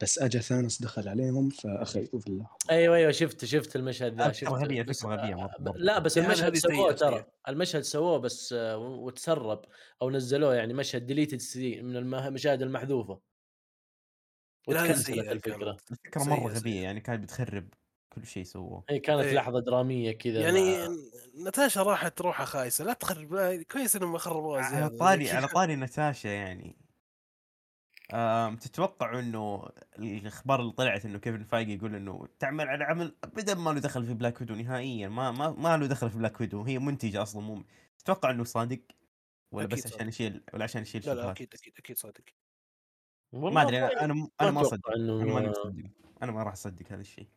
بس اجى ثانوس دخل عليهم فاخذوا في اللحظه أيوه أيوه شفت شفت المشهد ذا شفت غبية، بس- فكرة غبية مرة، آه، مرة. لا بس المشهد سووه ترى. المشهد سووه بس آه، وتسرب أو نزلوه يعني مشهد deleted scene من المشاهد المحذوفة لا، سيئة الفكرة. الفكرة مرة غبية. يعني كانت بتخرب كل شيء سووه هي كانت إيه. لحظة درامية كذا يعني مع- نتاشا راحت روحها خايسة لا تخرب لا، كويس إنهم خربوها على طاري على طاري ناتاشا يعني آم تتوقع إنه الأخبار اللي طلعت إنه كيفن فايجي يقول إنه تعمل على عمل ابدا ما له دخل في Black Widow نهائيا ما ما ما له دخل في Black Widow هي منتجة أصلا مو تتوقع إنه صادق ولا بس صادق. عشان يشيل ولا عشان يشيل لا لا أكيد أكيد أكيد صادق ما أدري أنا. أنا أنا ما أتوقع أصدق أنا ماني مصدق أنا ما راح أصدق هذا الشيء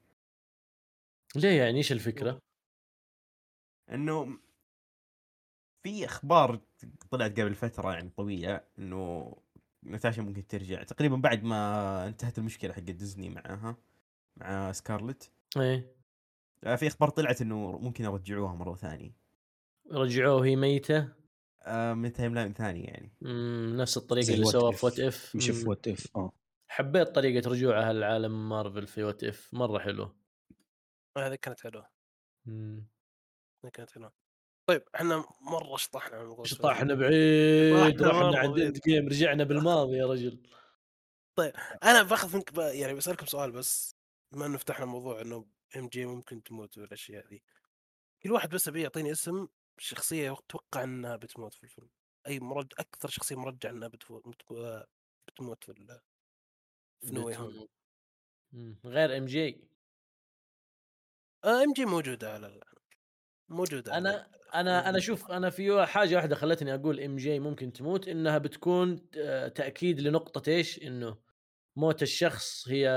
ليه يعني إيش الفكرة؟ إنه في أخبار طلعت قبل فترة يعني طويلة إنه ناتاشا ممكن ترجع. تقريبا بعد ما انتهت المشكلة حق ديزني معاها مع سكارلت. إيه. آه، في أخبار طلعت إنه ممكن يرجعوها مرة ثانية. رجعوه وهي ميتة؟ آه، من timeline ثاني يعني. مم، نفس الطريقة اللي سووها if. في What If مش في وات اف آه. حبيت طريقة رجوعها لعالم مارفل في What If مرة حلو هذه كانت حلوة. مم. هذه كانت حلوة. طيب إحنا مرة شطحنا عن موضوع شطحنا بعيد رحنا عند. Endgame رجعنا (laughs) بالماضي يا رجل man. أنا باخذ منك بقى يعني بسألكم سؤال بس بما إنه فتحنا موضوع إنه MJ ممكن تموت والأشياء ذي كل واحد بس ابي يعطيني اسم شخصية أتوقع إنها بتموت في الفيلم أي مرجح أكثر شخصية مرجح إنها بتفوت بتموت في ال- في Home بتموت. غير MJ M آه، J موجودة على موجودة. أنا أنا أنا شوف أنا في حاجة واحدة خلتني أقول MJ ممكن تموت إنها بتكون تأكيد لنقطة إيش؟ إنه موت الشخص هي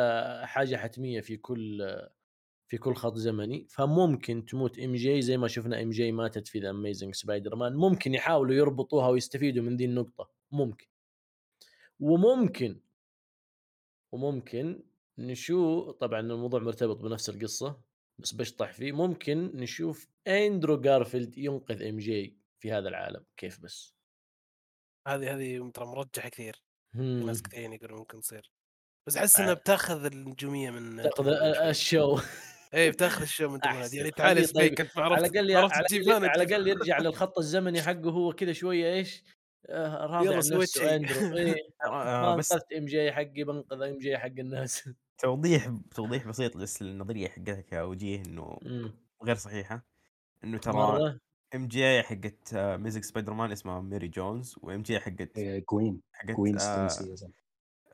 حاجة حتمية في كل في كل خط زمني. فممكن تموت MJ زي ما شفنا MJ ماتت في The Amazing Spider-Man ممكن يحاولوا يربطوها ويستفيدوا من ذي النقطة. ممكن. وممكن وممكن نشوف طبعا الموضوع مرتبط بنفس القصة. بس بشطح فيه ممكن نشوف أندرو جارفيلد ينقذ MJ في هذا العالم كيف بس هذه هذه ترى مرجحة كثير. ناس كثيرين يقولون ممكن تصير بس أحس آه. انها بتاخذ النجوميه من تاخذ. ال show إيه بتاخذ ال show من. (laughs) يعني تعال طيب. سيبك أنت ما على عرفت على الأقل على. الأقل يرجع للخط الزمني حقه هو كذا شوية إيش آه، راضي عن نفسه. اندرو إيه (laughs) ما آه، بس MJ حقي بنقذ MJ حق الناس توضيح توضيح بسيط بس للنظريه حقتك يا وجيه إنه مم. غير صحيحة إنه ترى MJ حقت آه، Amazing Spider-Man اسمها ميري جونز و MJ حقت إيه، جوين حقت جوين آه،.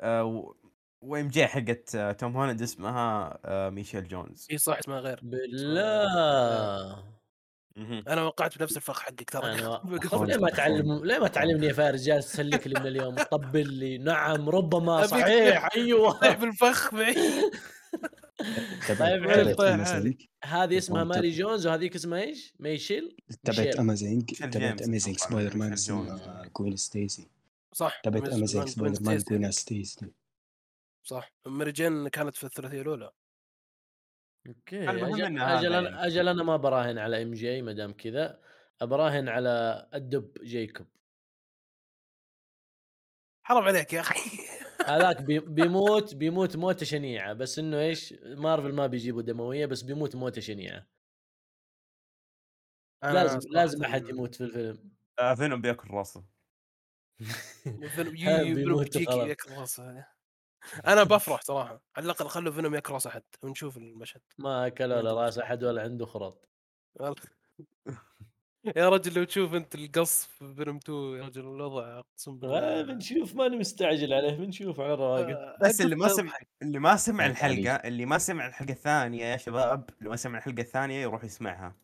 آه، و MJ حقت آه، توم هولاند اسمها آه، ميشيل جونز إي صح اسمها غير بالله. أنا وقعت بنفس الفخ حقك ترى. (laughs) ليه ما تعلم ليه ما تعلمني يا فارس؟ جالس تسلك لي من اليوم طبل لي. نعم ربما صحيح. (laughs) أيوه. طيح بالفخ معي طيب، تبعت طيب، Amazing هذه اسمها ماري جونز وهذيك اسمها إيش؟ ميشيل؟ تبعت. Amazing تبعت أتوقع سبايدر مان جوين ستيسي. صح تبعت مان- سبايدر مان. جوين ستيسي. صح ماري جين كانت في الثلاثية الأولى. okay المهم أجل هذا أجل أنا يعني. أجل أنا ما براهن على MJ ما دام كذا أبراهن على الدب جيكوب. حرام عليك يا أخي. هذاك بي- (laughs) بيموت بيموت موتة شنيعة بس إنه إيش مارفل ما بيجيبوا دموية بس بيموت موتة شنيعة. أنا لازم لازم أحد يموت في الفيلم. آه، فينوم بياكل راسه. (laughs) (laughs) وخلاص. ياكل راسه. أنا (laughs) بفرح صراحة على الأقل خلوا فينوم ياكل راس أحد ونشوف المشهد. ما اكلوا له راس أحد ولا عنده خرط. (laughs) يا رجل لو تشوف أنت القص في فيلم 2 يا رجل الوضع أقسم آه، بالله. بنشوف ماني مستعجل عليه بنشوف على رواقه آه، بس اللي ما سمع اللي ما سمع الحلقة اللي ما سمع الحلقة الثانية يا شباب اللي ما سمع الحلقة الثانية يروح يسمعها.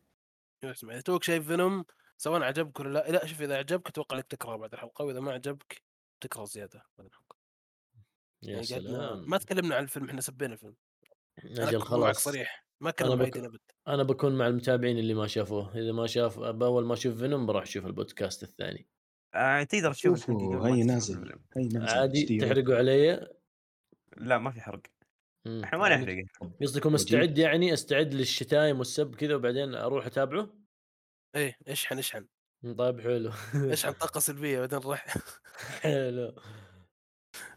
إذا توك شايف فينوم سواء عجبك ولا لا لا شوف إذا عجبك أتوقع إنك تكره بعد الحلقة وإذا ما عجبك تكره زيادة بعد الحلقة. يا يعني سلام. ما تكلمنا عن الفيلم إحنا سبينا الفيلم. أجل خلاص. صريح ما أنا كلمنا بك- أبد. أنا بكون مع المتابعين اللي ما شافوه. إذا ما شاف أول ما أشوف فينوم بروح أشوف البودكاست الثاني. آه تقدر تشوف هي نازل الفيلم. هي نازل عادي. تحرقوا علي. لا ما في حرق. إحنا ما يعني نحرق قصدكم استعد يعني استعد للشتايم والسب كذا وبعدين أروح أتابعه؟ إيه إشحن إشحن. طيب حلو. إشحن طاقة سلبية بعدين نروح. (laughs) حلو.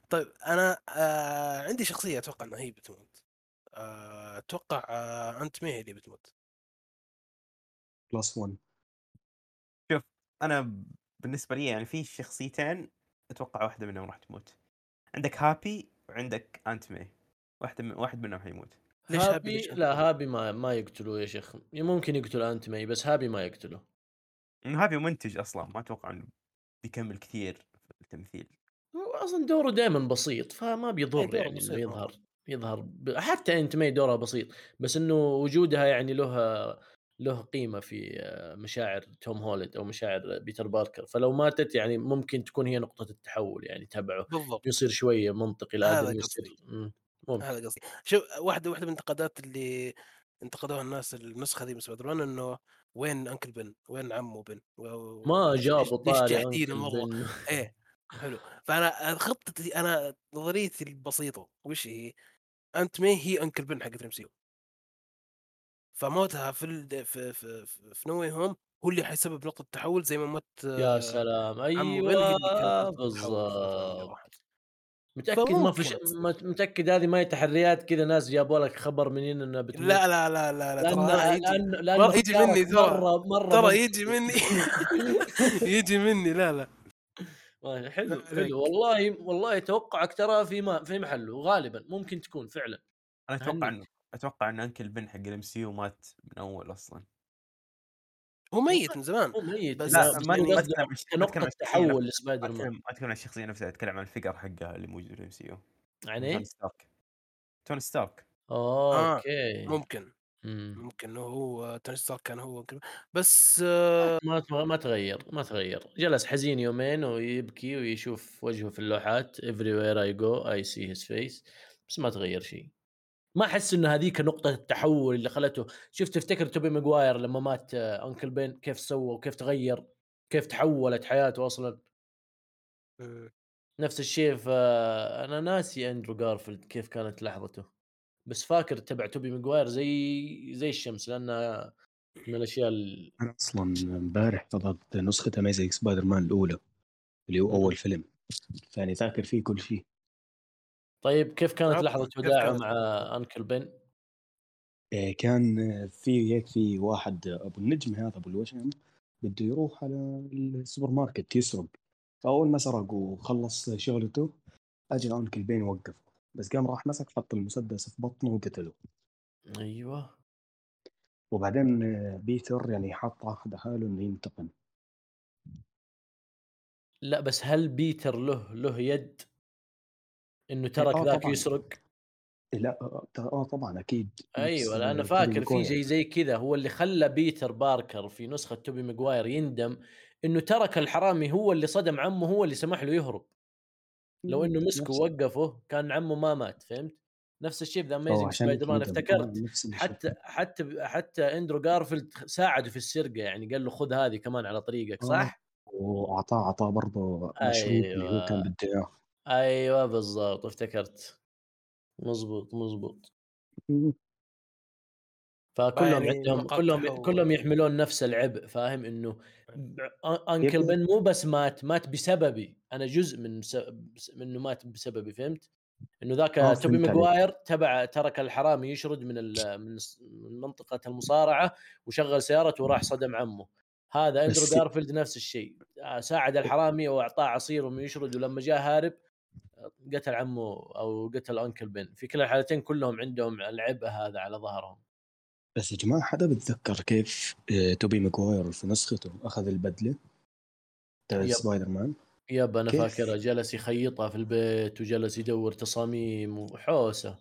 طيب أنا آه عندي شخصية أتوقع إنها هي بتموت. آه، أتوقع آه Aunt May هي اللي بتموت؟ plus 1 أنا بالنسبة لي يعني في شخصيتين أتوقع واحدة منهم راح تموت. عندك هابي وعندك Aunt May. واحدة من واحد منهم حيموت. ليش هابي؟ هابي؟ ليش لا هابي ما ما يقتلوه يا شيخ. ممكن يقتل Aunt May بس هابي ما يقتله هابي منتج أصلا ما أتوقع إنه بيكمل كثير في التمثيل. هو أصلا دوره دائما بسيط فما بيضر دوره يعني إنه مرة. يظهر يظهر ب... حتى Aunt May دورها بسيط بس إنه وجودها يعني له له قيمة في آه، مشاعر توم هولند أو مشاعر بيتر باركر فلو ماتت يعني ممكن تكون هي نقطة التحول يعني تبعه بالضبط. يصير شوية منطقي هذا الادمي يصير هذا قصدي. شوف واحدة واحدة من الانتقادات اللي انتقدوها الناس النسخة دي من سبايدر إنه وين uncle بن؟ وين عمو بن؟ و- ما جابوا طاري. إيه. حلو فأنا خطتي أنا نظريتي البسيطة وش هي؟ aunt مي هي uncle بن حقت الـ MCU فموتها في ال... في في في, في No Way Home هو اللي حيسبب نقطة تحول زي ما موت يا سلام أيوه بالضبط. متأكد ما في ش... متأكد هذه ما هي تحريات كذا ناس جابوا لك خبر منين إنها بتموت لا لا لا لا لا ترى يجي مرة يجي مني ترى. مرة مره ترى. يجي مني (laughs) (laughs) يجي مني لا لا حلو لا عليك. حلو. والله والله توقعك ترى في ما في محله غالبا ممكن تكون فعلا. أنا أتوقع. إنه أتوقع إن أنكل بن حق الام سي مات من أول أصلا. هو ميت من زمان هو ميت. بس- لا بس ما أتكلم عن- عن الشخصية تحول. لسبايدر مان. أتكلم ما أتكلم عن الشخصية نفسها أتكلم عن الفكرة حقها اللي موجود في الـ MCU. يعني توني ستارك. توني ستارك. آه، okay ممكن. مم. ممكن هو توني ستارك كان هو كذا بس آه، ما ما تغير ما تغير. جلس حزين يومين ويبكي ويشوف وجهه في اللوحات everywhere I go I see his face بس ما تغير شيء. ما أحس إنه هذيك نقطة التحول اللي خلته شفت تفتكر توبي ماجواير لما مات آه، uncle بن كيف سوى وكيف تغير كيف تحولت حياته أصلا. مم. نفس الشيء في أنا ناسي اندرو جارفيلد كيف كانت لحظته. بس فاكر تبع توبي ماجواير زي زي الشمس لانها من الأشياء ال... أنا أصلا امبارح حضرت نسخة Amazing Spider-Man الأولى اللي هو. أول فيلم فاني ذاكر فيه كل شيء طيب كيف كانت كيف وداعه مع uncle بن؟ إيه، كان في هيك في واحد أبو النجم هذا أبو الوشم بده يروح على السوبر ماركت يسرق فأول ما سرق وخلص شغلته اجى uncle بن وقفه بس قام راح مسك حط المسدس في بطنه وقتله أيوه وبعدين بيتر يعني حط عهد حاله إنه ينتقم لا بس هل بيتر له له يد إنه ترك آه ذاك. يسرق؟ لا آه آه طبعا أكيد أيوه أنا فاكر في. شيء زي كذا هو اللي خلى بيتر باركر في نسخة توبي ماجواير يندم إنه ترك الحرامي هو اللي صدم عمه هو اللي سمح له يهرب لو إنه مسكه نفس- ووقفه كان عمه ما مات فهمت؟ نفس الشيء The Amazing Spider-Man. أفتكرت. حتى حتى حتى إندرو جارفيلد ساعده في السرقة يعني قال له خذ هذه كمان على طريقك آه. صح؟ وأعطاه أعطاه برضه مشروب اللي هو كان أيوة. بده إياه أيوه بالضبط افتكرت مزبوط مزبوط فكلهم يعني عندهم كلهم تحول. كلهم يحملون نفس العبء فاهم إنه انكل بن مو بس مات مات بسببي أنا جزء من س... منه مات بسببي فهمت؟ إنه ذاك آه، توبي. ماجواير تبع ترك الحرامي يشرد من ال... من منطقة المصارعة وشغل سيارته وراح صدم عمه هذا اندرو جارفيلد نفس الشيء آه، ساعد الحرامي وأعطاه عصير ومن يشرد ولما جاء هارب قتل عمه أو قتل uncle بن في كلا الحالتين كلهم عندهم العبء هذا على ظهرهم بس يا جماعة حدا بتذكر كيف آه، توبي ماجواير في نسخته أخذ البدلة تبع. سبايدر مان yep أنا كيف؟ فاكرها جلس يخيطها في البيت وجلس يدور تصاميم وحوسة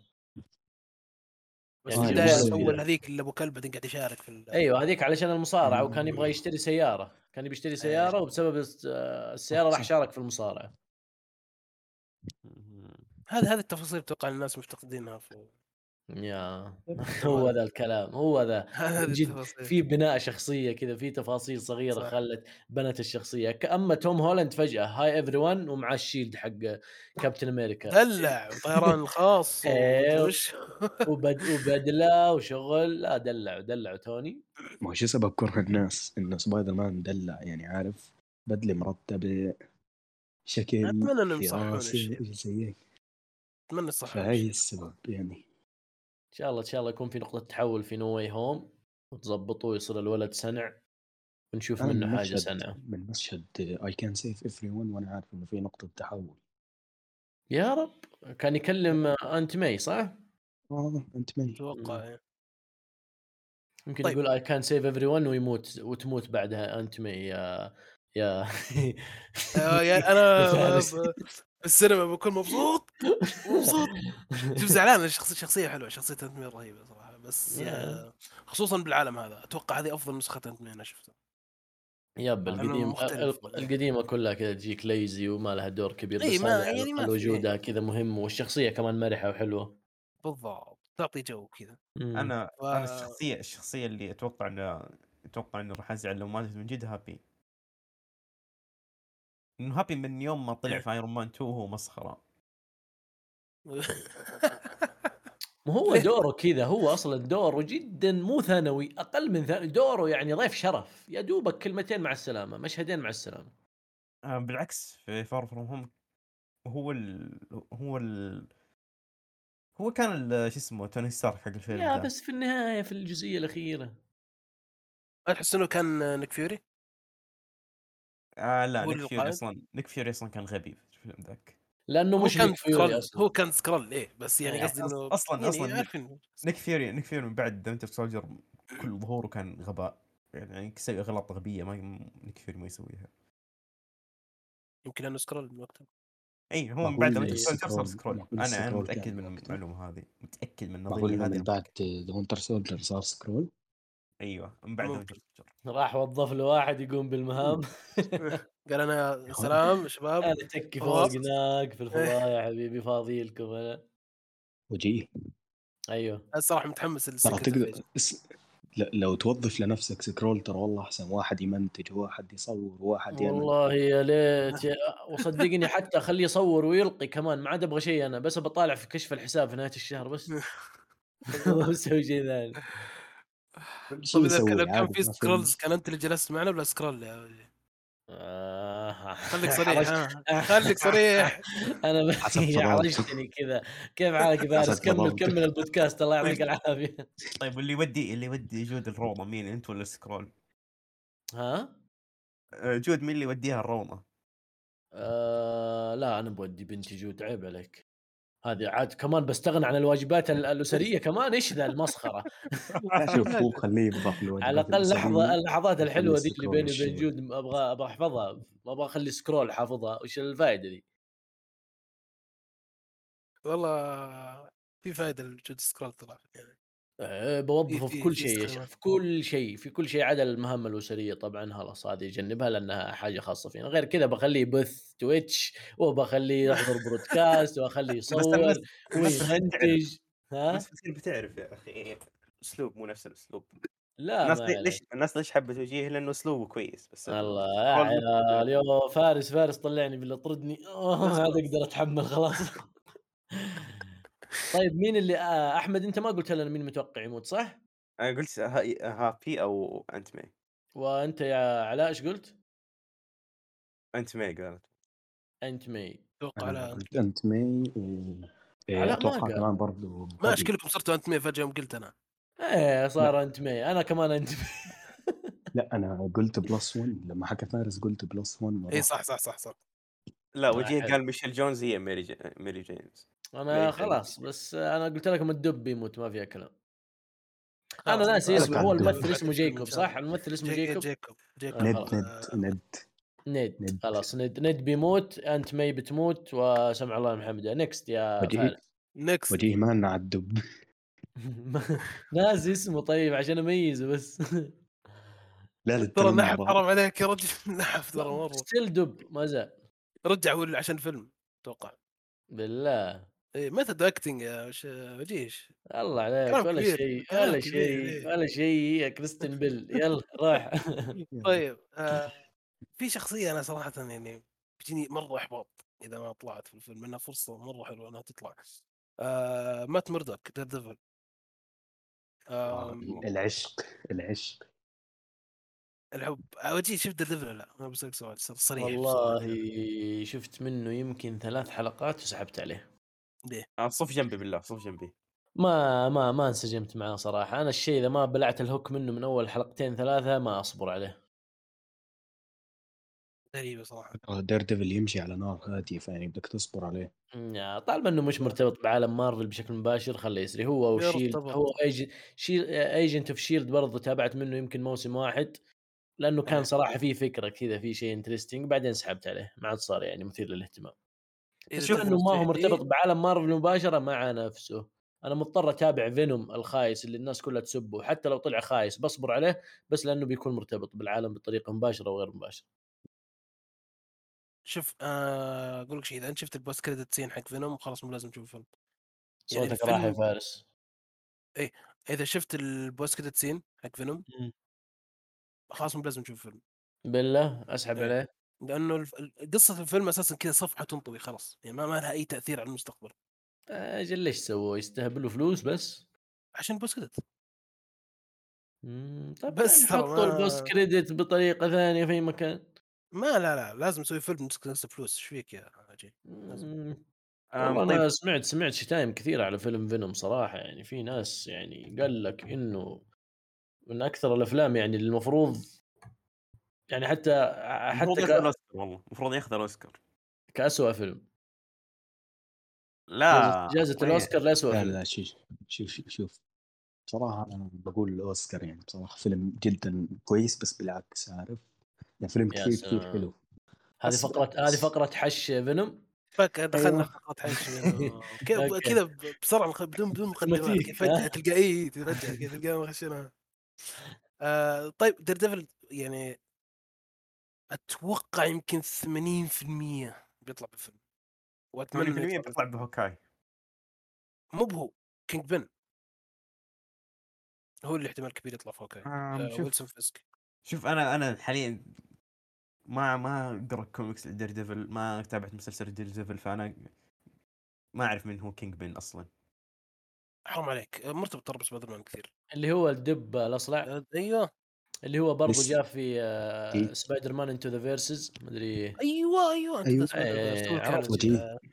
بس يعني البدايه. اول هذيك اللي أبو كلب بعدين قاعد يشارك في أيوه هذيك علشان المصارعة. وكان يبغى يشتري سيارة كان يبي يشتري سيارة وبسبب آه، السيارة راح. شارك في المصارعة هذا هذه التفاصيل أتوقع الناس مفتقدينها في يا (laughs) هو ذا الكلام هو ذا. (laughs) جد في بناء شخصية كذا في تفاصيل صغيرة صح. خلت بنت الشخصية. ك- اما توم هولاند فجأة hi everyone ومعاه الـ shield حق كابتن أمريكا. دلع طيران الخاص (laughs) إيه. وش. وبد... وبدلة وشغل. لا دلع دلع توني. ما هو شو سبب كره الناس؟ إنه سبايدر مان مدلع يعني عارف؟ بدلة مرتبة شكل أتمنى إنهم يصححون أتمنى يصححون فهي. السبب يعني. شاء الله إن شاء الله يكون في نقطة تحول في No Way Home وتظبطوا ويصير الولد سنع. ونشوف منه من حاجة سنعه من مشهد I can save everyone وأنا عارف إنه في نقطة تحول. يا رب. كان يكلم aunt ماي صح؟ آه aunt مي أتوقع إيه. يمكن طيب. يقول I can save everyone ويموت وتموت بعدها aunt ماي يا يا. آه، (laughs) يا أنا بالسينما بكون مبسوط مبسوط. شوف زعلان الشخصيه شخصية حلوة شخصية aunt مي رهيبة صراحة. بس يا. آه، خصوصا بالعالم هذا. أتوقع هذه أفضل نسخة aunt مي أنا شفتها. yep القديم. ال- القديمة كلها كذا تجيك ليزي وما لها دور كبير بس ما- يعني ما في- وجودها كذا مهم والشخصية كمان مرحة وحلوة. بالضبط. تعطي جو كذا. أنا ف- أنا الشخصية الشخصية اللي أتوقع إنه أتوقع إنه راح أزعل لو ماتت من جد هابي إنه هابي من يوم ما طلع في Iron Man 2 هو مسخرة (laughs) ما هو؟ دوره كذا هو أصلا دوره جدا مو ثانوي أقل من ثانوي دوره يعني ضيف شرف يا دوبك كلمتين مع السلامة مشهدين مع السلامة آه بالعكس في Far From Home هو ال هو ال هو كان ال- شو اسمه توني ستارك حق الفيلم يا ذا. بس في النهاية في الجزئية الأخيرة ما تحس إنه كان نيك فيوري؟ آه لا نيك فيوري؟ أصلا نيك فيوري أصلا كان غبي في الفيلم ذاك لأنه هو مش كان نيك فيوري سكرول هو كان سكرول إيه بس يعني إيه. قصدي إنه أصلا يعني أصلا نيك, عارفين نيك فيوري نيك فيوري من بعد Winter Soldier كل ظهوره كان غباء يعني يسوي أغلاط غبية ما نيك فيوري ما يسويها يمكن انه سكرول من وقتها اي هو من بعد إيه. Soldier صار سكرول أنا أنا متأكد من. المعلومة هذه متأكد من معقول نظريه إنه هذه من بعد Winter Soldier صار سكرول أيوه من بعد. راح وظف له واحد يقوم بالمهام. (laughs) قال أنا سلام شباب. أنا بتكي فوق. هناك في الفضاء يا حبيبي فاضي لكم أنا وجيه أيوه الصراحه متحمس ترى تقدر اس... ل- لو توظف لنفسك Skrull ترى والله أحسن. واحد يمنتج وواحد يصور وواحد يعمل. والله يا ليت (laughs) وصدقني حتى أخليه يصور ويلقي كمان. ما عاد أبغى شيء أنا بس بطالع في كشف الحساب في نهاية الشهر بس. (laughs) ما بسوي شيء ثاني. طيب اذا كان- كان في Skrulls كان انت اللي جلست معنا ولا Skrull؟ آه. خليك (laughs) صريح خليك صريح (laughs) أنا. حرجتني كذا كيف حالك يا فارس حسب كمل. كمل البودكاست الله يعطيك العافية طيب واللي يودي اللي يودي جود الروضه مين أنت ولا Skrull؟ ها آه، جود مين اللي يوديها الروضه؟ آه لا أنا بودي بنتي جود عيب عليك هذه عاد كمان بستغنى عن الواجبات ال- الأسرية كمان إيش ذا المسخرة؟ (laughs) شوف هو خليه يضاف على الأقل لحظه اللحظات الحلوة ذي اللي بيني وبين. جود أبغى أبغى أحفظها. ما أبغى أخلي Skrull حافظها. وش الفائده ذي؟ والله في فائده لوجود Skrull ترى. يعني أه بوظفه في- كل شيء في كل شيء في كل شيء عدا المهام الأسرية طبعا خلاص هذه يجنبها لأنها حاجة خاصة فينا. غير كذا بخليه يبث Twitch وبخليه يحضر (laughs) برودكاست واخليه يصور ويمنتج ها؟ الناس بتصير بتعرف يا أخي. أسلوب مو نفس الأسلوب. لا الناس. ليش الناس ليش حبت وجيه لأنه أسلوبه كويس بس الله يو فارس فارس طلعني بالله طردني. (laughs) هذا أقدر أتحمل خلاص. (laughs) طيب مين اللي آه أحمد أنت ما قلت لنا مين متوقع يموت صح؟ أنا قلت ها- Happy أو Aunt May وأنت يا علاء إيش قلت؟ Aunt May قالت. Aunt May أتوقع أنا على قلت أنت مي و إيه، علاء ما أتوقع قال. كمان برضو ما أشكلكم صرتوا Aunt May فجأة يوم قلت أنا. إيه صار أنت مي أنا كمان أنت مي (laughs) لا أنا قلت plus 1 لما حكى فارس قلت plus 1 مرة. اي صح صح صح صح. لا وجيه حلو. قال Michelle Jones هي Mary J... Mary Jane أنا ليه؟ خلاص بس أنا قلت لكم الدب بيموت ما فيها كلام. أنا ناسي. اسمه هو. الممثل اسمه (laughs) Jacob. صح؟ الممثل اسمه Ja- Jacob؟ Jacob Jacob. ند خلاص. ند ند ند ند. خلاص. ند ند بيموت أنت مي بتموت وسمع الله من حمده next يا وجيه. next وجيه مالنا على الدب. (laughs) ناسي اسمه طيب عشان أميزه بس. لا لا ترى نحف حرام عليك يا رجل. (laughs) نحف ترى مرة. still دب ما زال. رجع هو عشان فيلم؟ أتوقع. بالله. اي method acting يا وجيش الله عليك ولا شيء ولا شيء إيه. ولا شيء يا Christian Bale. (laughs) يلا روح (laughs) طيب آه في شخصية أنا صراحة يعني بتجيني مرة إحباط إذا ما طلعت في الفيلم إنها فرصة مرة حلوة إنها تطلع. آه Matt Murdock Daredevil آه، العشق العشق. الحب. آه، وجيه شفت Daredevil لا؟ أنا بسالك سؤال صر- صريح والله. شفت منه يمكن ثلاث حلقات وسحبت عليه. آه، صف جنبي بالله صف جنبي. ما ما ما انسجمت معاه صراحة. أنا الشيء إذا ما بلعت ال hook منه من أول حلقتين ثلاثة ما أصبر عليه. غريبة صراحة. Daredevil يمشي على نار هادية فيعني بدك تصبر عليه. طالما إنه مش مرتبط بعالم مارفل بشكل مباشر خليه يسري هو و Shield. هو Age- Shiel- Agents of Shield برضه تابعت منه يمكن موسم واحد لأنه كان إيه. صراحة في فكرة كذا في شيء interesting بعدين سحبت عليه. ما عاد صار يعني مثير للاهتمام. إذا شوف تبغى انه ما هو مرتبط بعالم مارفل مباشرة مع نفسه. أنا مضطر أتابع Venom الخايس اللي الناس كلها تسبه حتى لو طلع خايس بصبر عليه بس لأنه بيكون مرتبط بالعالم بطريقة مباشرة وغير مباشرة. شوف آه، أقول لك شيء إذا أنت شفت ال post credit scene حق Venom خلاص مو لازم تشوف الفيلم. يعني صوتك راح يا فارس. إذا شفت ال post credit scene حق Venom. خلاص مو لازم تشوف الفيلم. بالله أسحب إيه. عليه. لأنه قصة الفيلم أساسا كذا صفحة تنطوي خلاص يعني ما, ما لها أي تأثير على المستقبل. أجل ليش سووا؟ يستهبلوا فلوس بس؟ عشان ال post credit. طب بس ترى حطوا ال post credit بطريقة ثانية في مكان. ما لا لا لازم نسوي فيلم نفس فلوس إيش فيك يا عجيب والله طيب. أنا سمعت سمعت شتايم كثيرة على فيلم Venom صراحة يعني في ناس يعني قال لك إنه من أكثر الأفلام يعني اللي المفروض يعني حتى المفروض حتى ياخذ ك... الأوسكار والله المفروض ياخذ الأوسكار كاسوء فيلم لا جائزة- وين؟ الأوسكار لاسوء لا فيلم لا شوف شوف شوف, شوف. بصراحة أنا بقول الأوسكار يعني بصراحة فيلم جدا كويس بس بالعكس عارف يعني فيلم كثير كثير. حلو هذه بالعكس. هذه فقرة حش Venom فك دخلنا. في فقرة حش. (laughs) كذا. كذا ب- بسرعة مخ- بدون بدون مقدمات اوتوماتيك، كذا فجاه ها؟ تلقى اي فجاه كذا تلقاه مخشنها آه طيب دير ديفل يعني أتوقع يمكن 80% بيطلع بالفيلم وأتمنى 80% إنه يطلع بيطلع ب Hawkeye مو بهو Kingpin. هو اللي احتمال كبير يطلع في Hawkeye آه شوف Wilson Fisk. شوف أنا أنا حاليا ما ما أقرأ comics Daredevil ما تابعت مسلسل Daredevil فأنا ما أعرف من هو Kingpin أصلا. حرام عليك. مرتبط ترى بسبايدر مان كثير. اللي هو الدب الأصلع. آه، أيوه. اللي هو برضه. جاء في آه، إيه. Spider-Man Into the Verses مدري أيوه أيوه أيوة. سبايدر إيه، عرفت.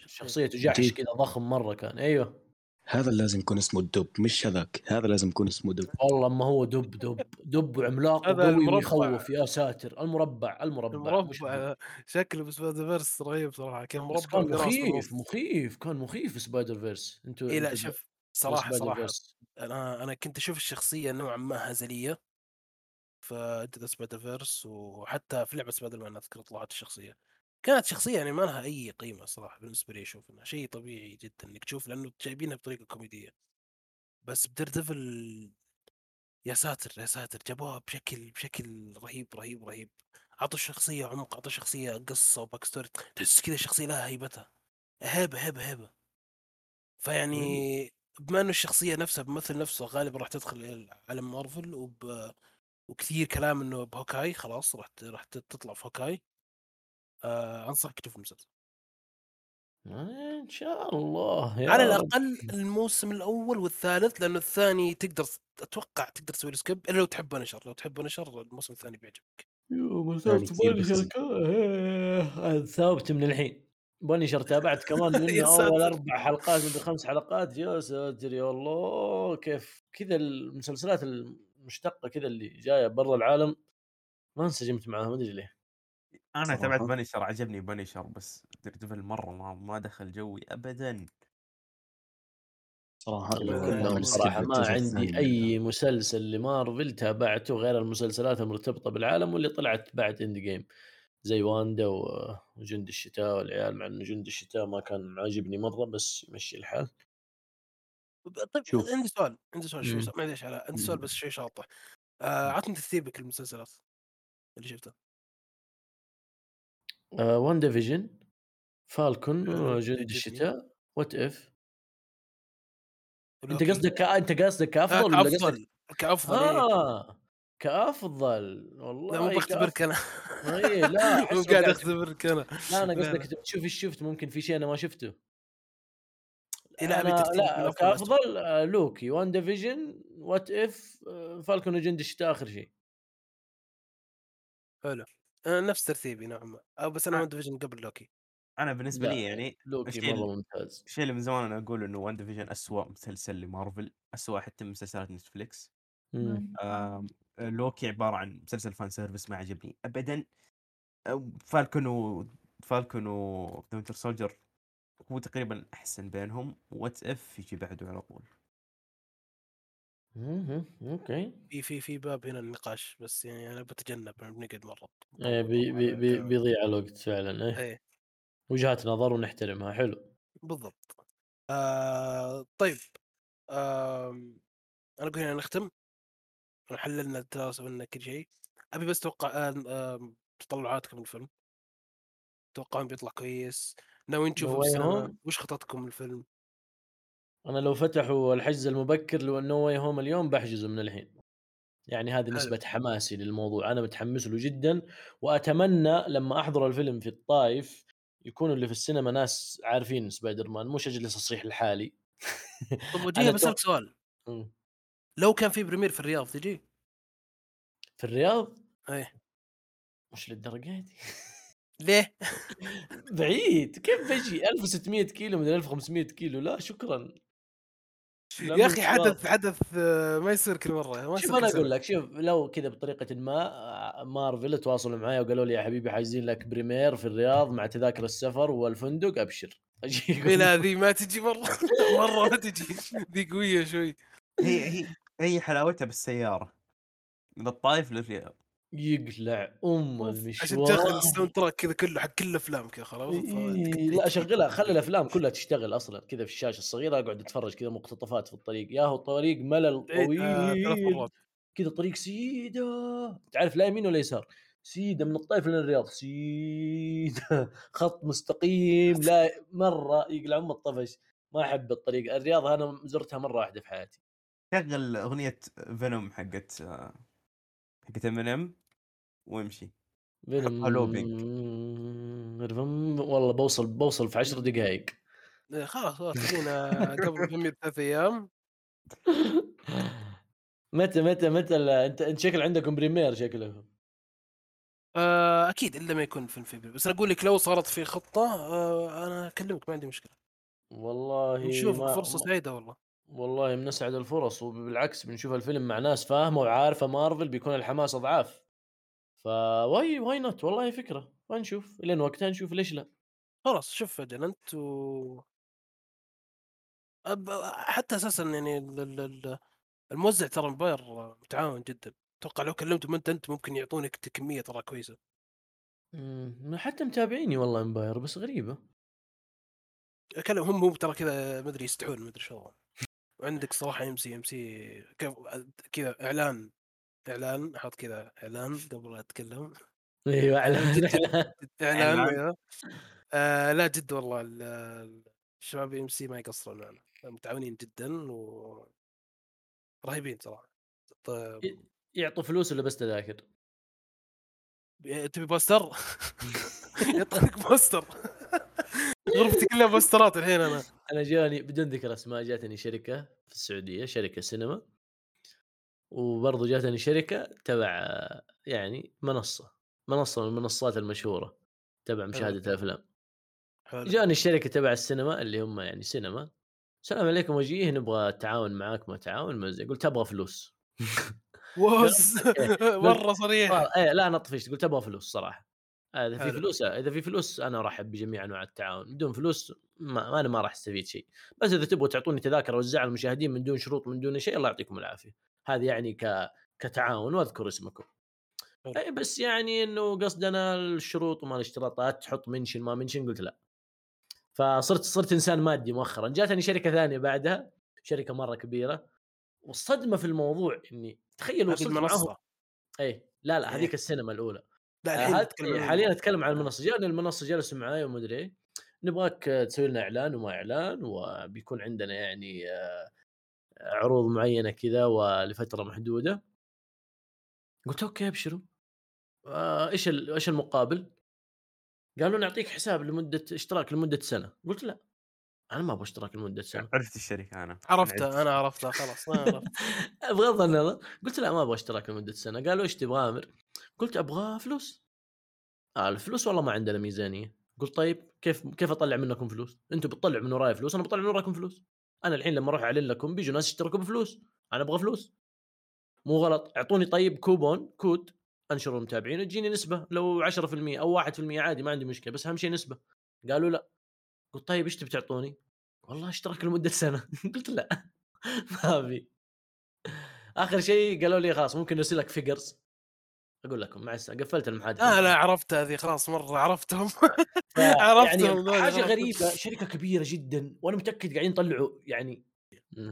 شخصيته جحش جيد. كذا ضخم مرة كان أيوه هذا لازم يكون اسمه الدب مش هذاك هذا لازم يكون اسمه دب والله ما هو دب دب دب وقوي المربع. ويخوف يا ساتر المربع المربع. المربع شكله ب Spider-Verse رهيب صراحة كان مربع كان مخيف. مخيف كان مخيف Spider-Verse انتو اي لا شوف صراحة سبايدر صراحة. أنا أنا كنت أشوف الشخصية نوعا ما هزلية ف Into the Spider-Verse وحتى في لعبة سبايدر مان أذكر طلعت الشخصيه كانت شخصية يعني ما لها أي قيمة صراحة بالنسبة لي أشوف إنها شيء طبيعي جدا إنك تشوف لأنه جايبينها بطريقة كوميدية. بس ب Daredevil يا ساتر يا ساتر جابوها بشكل بشكل رهيب رهيب رهيب. أعطوا الشخصيه عمق أعطوا الشخصيه قصة و backstory تحس كذا الشخصيه لها هيبتها. هيبه هيبه هيبه فيعني بما إنه الشخصية نفسها بالممثل نفسه غالبا راح تدخل إلى عالم مارفل وب... وكثير كلام إنه ب Hawkeye خلاص راح راح تطلع في Hawkeye آه أنصحك تشوف المسلسل آه، إن شاء الله يا على رب. الأقل الموسم الأول والثالث لأنه الثاني تقدر أتوقع تقدر تسوي له skip إلا لو تحب Punisher لو تحب Punisher الموسم الثاني بيعجبك بس. كا- ثابت من الحين Punisher (laughs) تابعت كمان (laughs) يا منه أول. أربع حلقات من خمس حلقات يا ساتر يا الله كيف كذا المسلسلات المشتقه كذا اللي جاية برا العالم ما انسجمت معاها ما أدري ليه أنا صراحة. تابعت Punisher عجبني Punisher بس Daredevil مرة ما, ما دخل جوي ابدا صراحة صراحة ما عندي. أي مسلسل لمارفل تابعته غير المسلسلات المرتبطة بالعالم واللي طلعت بعد Endgame زي واندا وجند الشتاء والعيال مع إنه جند الشتاء ما كان عاجبني مرة بس يمشي الحال طيب شوف. عندي سؤال عندي سؤال شوي مم. معليش على عندي سؤال مم. بس شوي شاطح آه عطني ترتيبك المسلسلات اللي شفتها آه WandaVision Falcon جند. الشتاء What If أنت. قصدك أنت قصدك آه كأفضل ولا قصدك كأفضل كأفضل إيه. آه كأفضل والله لا مو بختبرك أنا إيه، لا، (laughs) مو قاعد اختبرك أنا لا أنا قصدك بتشوف إيش شفت ممكن في شيء أنا ما شفته ترتيبك من لا. كأفضل آه، لوكي WandaVision What If Falcon وجند الشتاء آخر شيء. حلو. آه نفس ترتيبي نوعا ما. أو بس أنا آه. WandaVision قبل لوكي. أنا بالنسبة لا، لي يعني لوكي مرة ممتاز. الشيء اللي من زمان أنا أقول إنه WandaVision اسوء مسلسل لمارفل اسوء حتى من مسلسلات نتفليكس. لوكي عبارة عن مسلسل fan service ما عجبني ابدا. Falcon و Falcon و Winter Soldier هو تقريبا أحسن بينهم. What If يجي بعده على طول. okay. في في في باب هنا النقاش بس يعني أنا بتجنب بنقعد مرة. إيه بي بي بي بيضيع الوقت فعلا إيه. إيه. وجهات نظر ونحترمها حلو. بالضبط. آه طيب. آم، أنا أقول هنا نختم. حللنا الدراسة وقلنا كل شيء. أبي بس توقع آه، آم، تطلعاتكم من الفيلم. توقعون بيطلع كويس. ناويين تشوفوا في السينما Home؟ وش خططكم من الفيلم أنا لو فتحوا الحجز المبكر لو No Way Home اليوم بحجزه من الحين. يعني هذه حلو. نسبة حماسي للموضوع أنا متحمس له جدا وأتمنى لما أحضر الفيلم في الطايف يكون اللي في السينما ناس عارفين سبايدر مان مش اجلس اصيح لحالي طب (laughs) وجيه بسالك سؤال. لو كان في premiere في الرياض تجي؟ في الرياض؟ إيه. مش للدرجة دي؟ (laughs) ليه؟ بعيد كيف (laughs) بجي 1600 كيلو من 1500 كيلو لا شكرا. يا أخي. حدث حدث ما يصير كل مرة ما شوف أنا. أقول لك شوف لو كذا بطريقة ما آه، مارفل تواصلوا معي وقالوا لي يا حبيبي حاجزين لك premiere في الرياض مع تذاكر السفر والفندق أبشر. (laughs) اجيكم لا ذي ما تجي مرة (laughs) مرة ما تجي. ذي قوية شوي. هي هي هي حلاوتها بالسيارة. من الطايف للرياض. يقلع ام عشان المشوار تشغل ال sound track كذا كله حق كل الأفلام كذا خلاص إيه، لا شغلها خلي الأفلام كلها تشتغل أصلا كذا في الشاشة الصغيرة أقعد أتفرج كذا مقتطفات في الطريق. يا هو طريق ملل ثلاث طويل. مرات. كذا طريق سيدة. تعرف لا يمين ولا يسار؟ سيدة من الطائف للرياض سيدة. (laughs) خط مستقيم لا مرة يقلع أم الطفش. ما أحب الطريق. الرياض أنا زرتها مرة واحدة في حياتي. شغل أغنية Venom حقت آه، حقت ام ام وامشي. Venom looping. والله بوصل بوصل في 10 دقائق إيه، خلاص خلاص خلينا قبل كم ثلاث أيام. (laughs) متى متى متى أنت أنت شكل عندكم premiere شكله. آه، أكيد إلا ما يكون في الفيلم بس أنا أقول لك لو صارت في خطة آه، أنا أكلمك ما عندي مشكلة. والله نشوف ما فرصة سعيدة والله. والله من اسعد الفرص وبالعكس بنشوف الفيلم مع ناس فاهمة وعارفة مارفل بيكون الحماس أضعاف. ف why why not؟ والله فكرة. ونشوف لين وقتها نشوف ليش لا. خلاص شوف أجل أنت و أب... حتى أساسا يعني ال- ال- ال- الموزع ترى Empire متعاون جدا. أتوقع لو كلمتهم انت أنت ممكن يعطونك كمية ترى كويسة. مم، حتى متابعيني والله Empire بس غريبة. كلام هم هم ترى كذا ما أدري يستحون ما أدري شو وعندك صراحة AMC AMC كذا إعلان إعلان أحط كذا إعلان قبل لا أتكلم. أيوه إعلان جد- إعلان إعلان. أيوه. آه لا جد والله ال- ال- الشباب AMC ما يقصرون معنا. متعاونين جدا و رهيبين صراحة. طيب يعطوا فلوس ولا بس تذاكر؟ تبي poster؟ (laughs) (laughs) يعطيك poster. (laughs) غرفتي كلها بوسترات الحين أنا. أنا جاني بدون ذكر أسماء جاتني شركة في السعودية شركة سينما. وبرضه جاتني شركة تبع يعني منصة منصة من المنصات المشهورة تبع مشاهدة الأفلام. حلو. جاني الشركة تبع السينما اللي هم يعني سينما. السلام عليكم وجيه نبغى تعاون معاك ما تعاون ما زي قلت أبغى فلوس. ووز (laughs) مرة صريح. آه، إيه لا أنا طفشت قلت أبغى فلوس. صراحة. إذا في. فلوس إذا في فلوس أنا ارحب بجميع أنواع التعاون. بدون فلوس ما ما أنا ما راح استفيد شيء. بس إذا تبغوا تعطوني تذاكر اوزعها على المشاهدين من دون شروط من دون شيء الله يعطيكم العافية. هذه يعني ك كتعاون واذكر اسمكم. اي بس يعني إنه قصدنا الشروط وما الاشتراطات تحط mention ما mention قلت لا فصرت صرت إنسان مادي مؤخرا جاتني شركة ثانية بعدها شركة مرة كبيرة والصدمة في الموضوع إني تخيل وصلت معهم المنصة اي لا لا إيه. هذيك السينما الأولى لا آه، الحين هذا- حاليا أتكلم عن. المنصة جاني المنصة جلسوا معاي وما أدري إيه. نبغاك تسوي لنا إعلان وما إعلان وبيكون عندنا يعني آه، عروض معينة كذا ولفترة محدودة. قلت أوكي أبشروا. آه، إيش ال- إيش المقابل؟ قالوا نعطيك حساب لمدة اشتراك لمدة سنة. قلت لا أنا ما أبغى اشتراك لمدة سنة. عرفت الشركة أنا. عرفتها أنا عرفتها خلاص أنا عرفت بغض النظر قلت لا ما أبغى اشتراك لمدة سنة. قالوا إيش تبغى أمر؟ قلت أبغى فلوس. آه الفلوس والله ما عندنا ميزانية. قلت طيب كيف كيف أطلع منكم فلوس؟ أنتم بتطلعوا من وراي فلوس أنا بطلع من وراكم فلوس. أنا الحين لما أروح أعلن لكم بيجوا ناس يشتركوا بفلوس. أنا أبغى فلوس. مو غلط. أعطوني طيب كوبون كود انشر المتابعين وتجيني نسبة. لو 10% أو 1% عادي ما عندي مشكلة بس أهم شيء نسبة. قالوا لا. قلت طيب إيش تبي تعطوني؟ والله اشتراك لمدة سنة. (laughs) قلت لا. (laughs) ما أبي. آخر شيء قالوا لي خلاص ممكن نرسل لك figures أقول لكم مع السلامه قفلت المحادثة. آه لا عرفت هذه خلاص مرة عرفتهم. (laughs) عرفتهم يعني حاجة. غريبة. شركة كبيرة جدا وأنا متأكد قاعدين يطلعوا يعني.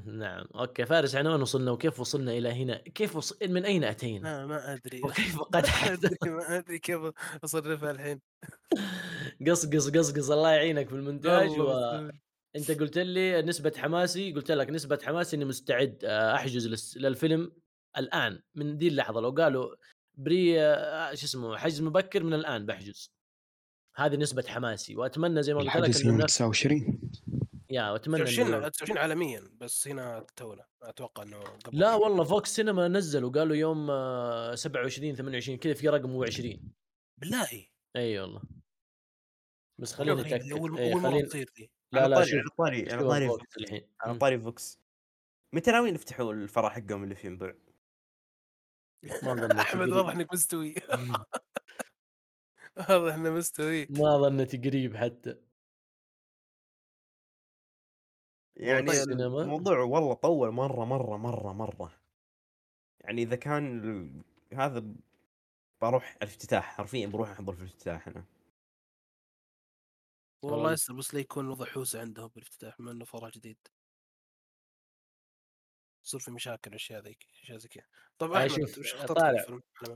نعم. okay فارس وين وصلنا؟ وكيف وصلنا إلى هنا؟ كيف وص... من أين أتينا؟ آه ما أدري. وكيف (laughs) قد ما أدري كيف اصرفها الحين قصقص (laughs) قصقص الله يعينك في المونتاج. و... أنت قلت لي نسبة حماسي قلت لك نسبة حماسي إني مستعد آه، أحجز للفيلم الآن من دي اللحظة. لو قالوا بري آه، شو اسمه حجز مبكر من الآن بحجز. هذه نسبة حماسي وأتمنى زي ما قلت لك الحجز يوم الناس 29 يا وأتمنى 29 انه 29 عالميا بس هنا تونا أتوقع إنه قبل لا والله VOX سينما نزلوا قالوا يوم آه، 27 28 كذا في رقم هو 20 بالله؟ إي والله. بس والله خليني غريبة، أتأكد. أول مرة تصير ذي. لا على لا طاري شوف على طاري على طاري VOX الحين. على. طاري VOX. متى ناويين يفتحوا الفرع حقهم اللي في ينبع؟ (laughs) أحمد. واضح إنك مستوي. مم. (laughs) واضح إنه مستوي. ما ظنيت قريب حتى. يعني. الموضوع والله طول مرة مرة مرة مرة. يعني إذا كان هذا بروح الافتتاح حرفيا بروح أحضر في الافتتاح أنا. والله يستر بس لا يكون وضع حوسه عندهم بالافتتاح بما إنه فرع جديد. يصير في مشاكل اشياء ذيك أشياء زي كذا. آه، احمد وش آه، طالع؟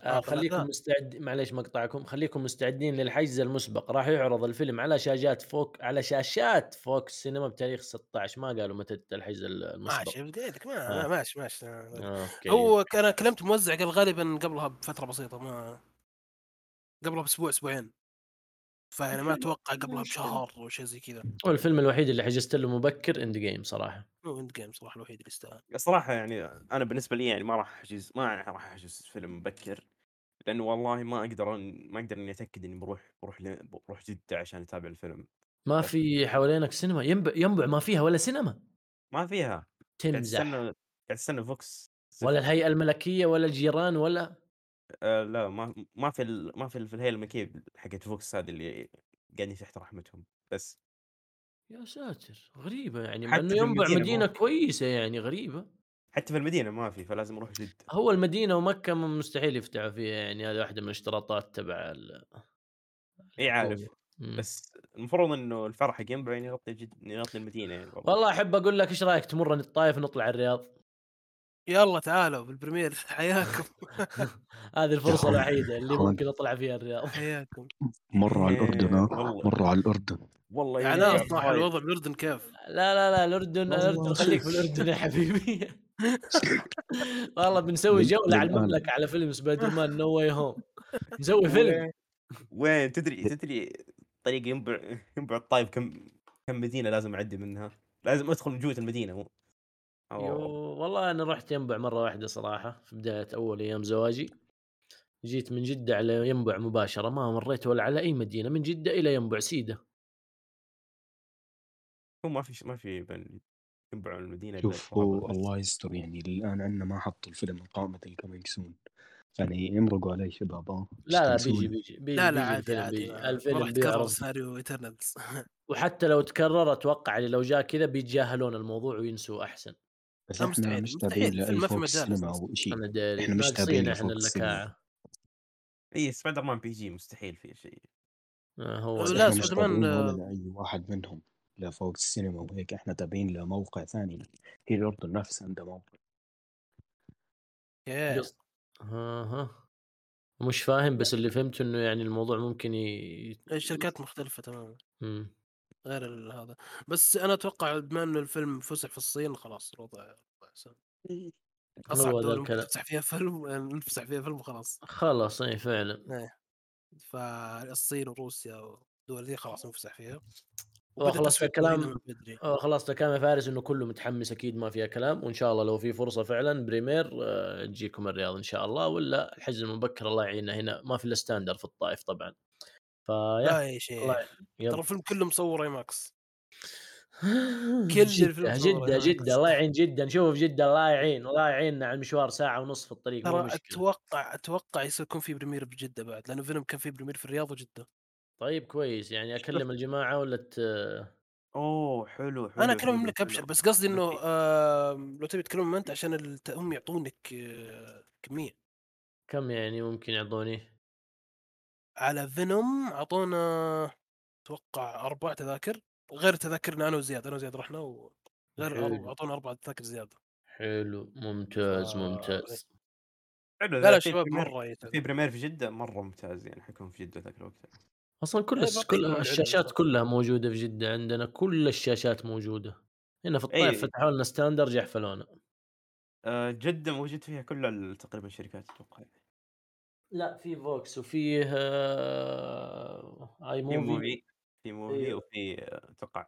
آه طلع- خليكم. مستعد معليش مقطعكم. خليكم مستعدين للحجز المسبق. راح يعرض الفيلم على شاشات فوق على شاشات فوكس سينما بتاريخ 16 ما قالوا متى الحجز المسبق. ماشي بديتك ما آه. ما- ماشي ماشي. آه، هو أنا كلمت موزع قال غالبا قبلها بفترة بسيطة ما قبلها بأسبوع أسبوعين. فيعني ما أتوقع قبلها بشهر أو شيء زي كذا. هو الفيلم الوحيد اللي حجزت له مبكر إند جيم صراحة. هو إند جيم صراحة الوحيد اللي يستاهل الصراحه يعني أنا بالنسبة لي يعني ما راح أحجز ما راح أحجز فيلم مبكر لأنه والله ما أقدر أن- ما أقدر إني أتأكد إني بروح بروح ل- بروح جدة عشان أتابع الفيلم. ما في حوالينك سينما؟ ينبع ينبع ما فيها ولا سينما؟ ما فيها. قاعد تمزح. قاعد استنى VOX ولا الهيئة الملكية ولا الجيران ولا آه لا ما ما في ال... ما في, ال- في الهيئه الملكيه حقت VOX هذه اللي قاعدين تحت رحمتهم بس. يا ساتر! غريبة يعني مع حتى في ينبع المدينة مدينة ما- كويسة يعني غريبة. حتى في المدينة ما في فلازم أروح جده هو المدينة ومكة مستحيل يفتحوا فيها يعني هذه واحدة من الاشتراطات تبع ال- إي عارف. مم. بس المفروض إنه الفرع حق ينبع يعني يغطي جد... يغطي المدينة يعني والله. والله أحب أقول لك إيش رأيك تمرن الطايف ونطلع الرياض؟ يلا تعالوا بال premiere حياكم (laughs) هذه الفرصة الوحيدة اللي. ممكن أطلع فيها الرياض (laughs) (laughs) حياكم مروا على الأردن. مروا على الأردن والله يعني وايد. الوضع بالأردن كيف؟ لا لا لا الأردن. الأردن خليك في الأردن يا حبيبي والله بنسوي جولة على. المملكة على فيلم Spider-Man No Way Home نسوي فيلم وين تدري تدري طريق ينبع ينبع الطايف كم كم مدينة لازم أعدي منها لازم أدخل من جوه المدينة يو أوه. والله أنا رحت ينبع مرة واحدة صراحة في بداية أول أيام زواجي. جيت من جدة على ينبع مباشرة ما مريت ولا على أي مدينة من جدة إلى ينبع سيدة. هو ما في ما في بين ينبع المدينة شوف هو. الله يستر يعني الآن عندنا ما حطوا الفيلم من قائمه ال coming soon يعني يمرقوا علي شباب ها لا لا. بيجي بيجي بيجي لا لا بيجي عادي الفيلم عادي. الفيلم راح يتكرر سيناريو ايترنالز (laughs) وحتى لو تكرر أتوقع اللي لو جاء كذا بيتجاهلون الموضوع وينسوا أحسن. بس لا، إحنا مستحيل، مش مستحيل، تابعين الفيلم لأي ما في فوكس مجال سينما. أو شيء. أنا داري إحنا مش ناقصين تابعين إحنا لفوكس سينما. اللكاعه إي سبايدر مان بي جي مستحيل فيه شيء. آه، هو لا،. إحنا مش سبايدر مان، تابعين ولا آه، لأي واحد منهم لا فوكس سينما وهيك. إحنا تابعين لموقع ثاني. هي الاردن نفسها عنده موقع. يا قص- ها ها. مش فاهم بس اللي فهمته إنه يعني الموضوع ممكن ي... الشركات مختلفة تماما. مم. غير هذا. بس أنا أتوقع بما إنه الفيلم فسح في الصين خلاص الوضع سهل. اصعب الكلام. تفسح فيها فيلم آه، نفسح فيها فيلم وخلاص خلاص اي فعلا. إيه. فالصين وروسيا والدول دي خلاص نفسح فيها. وخلاص بدري. آه، خلاص كلام يا فارس إنه كله متحمس أكيد ما فيها كلام. وإن شاء الله لو في فرصة فعلا premiere آه، تجيكم الرياض إن شاء الله. ولا الحجز المبكر الله يعيننا هنا. ما في إلا standard في الطائف طبعا. فيا لا يا شيخ. ترى الفيلم كله مصور IMAX كل جدة الفيلم جدة. جدة الله يعين جدة نشوف في جدة الله يعين الله يعيننا على المشوار ساعة ونص في الطريق ترى أتوقع أتوقع يكون في premiere بجدة بعد لأنه فيلم كان في premiere في الرياض وجدة طيب كويس يعني أكلم الجماعة ولا ت... أوه حلو حلو أنا أكلم حلو. أبشر بس قصدي إنه. آه لو تبي تكلم أنت عشان الت- هم يعطونك آه كمية كم يعني ممكن يعطوني على فينوم أعطونا أتوقع أربع تذاكر غير تذاكرنا أنا وزياد أنا وزياد رحنا وغير أعطونا أربع تذاكر زياده حلو ممتاز ممتاز. حلو لا لا شباب مرة في. premiere في جدة مرة ممتاز يعني حيكون في جدة ذاك الوقت أصلا كل إيه، كل الشاشات. كلها موجودة في جدة عندنا كل الشاشات موجودة. هنا في الطائف أي. فتحوا لنا standard جحفلونا آه، جدة موجود فيها كل تقريبا الشركات أتوقع. لا في VOX وفيه آه... اي في Muvi Muvi في Muvi إيه. وفي آه، أتوقع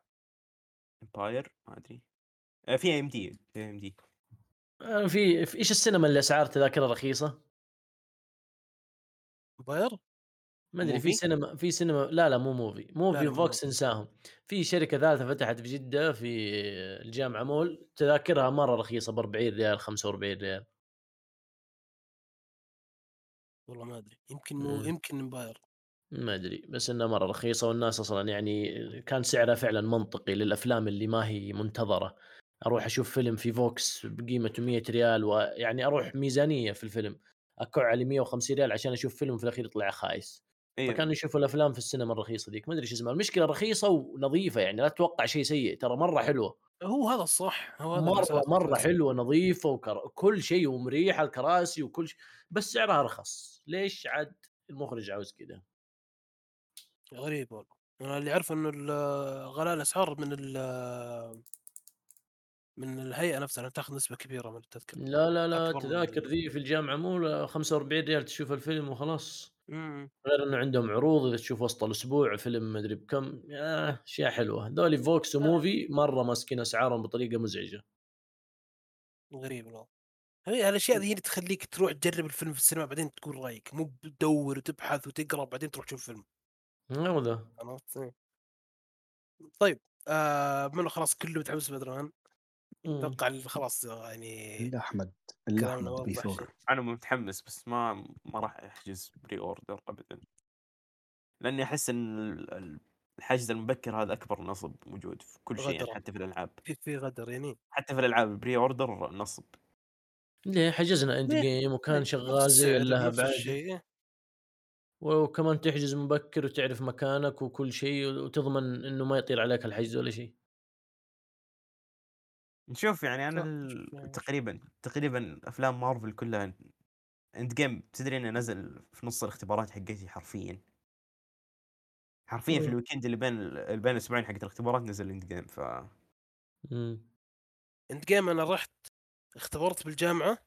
Empire ما أدري آه، في ام دي في ام دي آه، في في إيش السينما اللي أسعار تذاكرها رخيصة؟ باير ما أدري في؟ سينما في سينما لا لا مو موفي موفي موفي. انساهم في شركة ثالثة فتحت في جدة في الجامعة مول تذاكرها مرة رخيصة ب 40 ريال 45 ريال والله ما أدري يمكن مو مم. يمكن امباير ما أدري بس انها مرة رخيصة والناس أصلا يعني كان سعرها فعلا منطقي للأفلام اللي ما هي منتظرة. أروح أشوف فيلم في فوكس بقيمته 100 ريال ويعني أروح ميزانية في الفيلم. اكع علي 150 ريال عشان أشوف فيلم في الأخير يطلع خايس. أيوه فكانوا يشوفوا الأفلام في السينما الرخيصة ذيك. ما أدري إيش اسمها المشكلة رخيصة ونظيفة يعني لا تتوقع شيء سيء. ترى مرة حلوة. هو هذا الصح هو هذا مرة الأساس. مرة. حلوة نظيفة وكر... كل شيء ومريحة الكراسي وكل شيء بس سعرها رخص. ليش عاد المخرج عاوز كذا غريب والله. أنا اللي اعرف إنه غلاء الأسعار من ال من الهيئة نفسها تاخذ نسبة كبيرة من التذكرة. لا لا لا أكبر من تذاكر ال- ذي في الجامعة مو 45 ريال تشوف الفيلم وخلاص. مم. غير إنه عندهم عروض إذا تشوف وسط الأسبوع فيلم مدري بكم يا أشياء حلوة. ذولي فوكس وموفي مرة ماسكين أسعارهم بطريقة مزعجة. غريب والله. هي الأشياء ذي هي اللي تخليك تروح تجرب الفيلم في السينما بعدين تقول رايك. مو بتدور وتبحث وتقرأ بعدين تروح تشوف فيلم. هو ذا عرفت إيه. طيب آه منو؟ خلاص كله متحمس بدران مم. أتوقع ال- خلاص يعني الا كلامنا أحمد بي واضح فور أنا متحمس بس ما ما راح أحجز pre-order ابدا. لأني أحس إن ال- ال- الحجز المبكر هذا أكبر نصب موجود في كل شيء يعني غدرة. حتى في الألعاب. في في غدر يعني. حتى في الألعاب ال pre-order نصب. ليه؟ حجزنا End ليه؟ Game وكان نفس شغال زي السعر، الشيء. وكمان تحجز مبكر وتعرف مكانك وكل شيء وتضمن إنه ما يطير عليك الحجز ولا شيء. نشوف يعني أنا ال- يعني. تقريبا تقريبا أفلام مارفل كلها End Game تدري إنه نزل في نص الاختبارات حقتي حرفيا حرفيا في مم. ال weekend اللي بين اللي بين الأسبوعين حقت الاختبارات نزل End Game ف مم. End Game أنا رحت اختبرت بالجامعة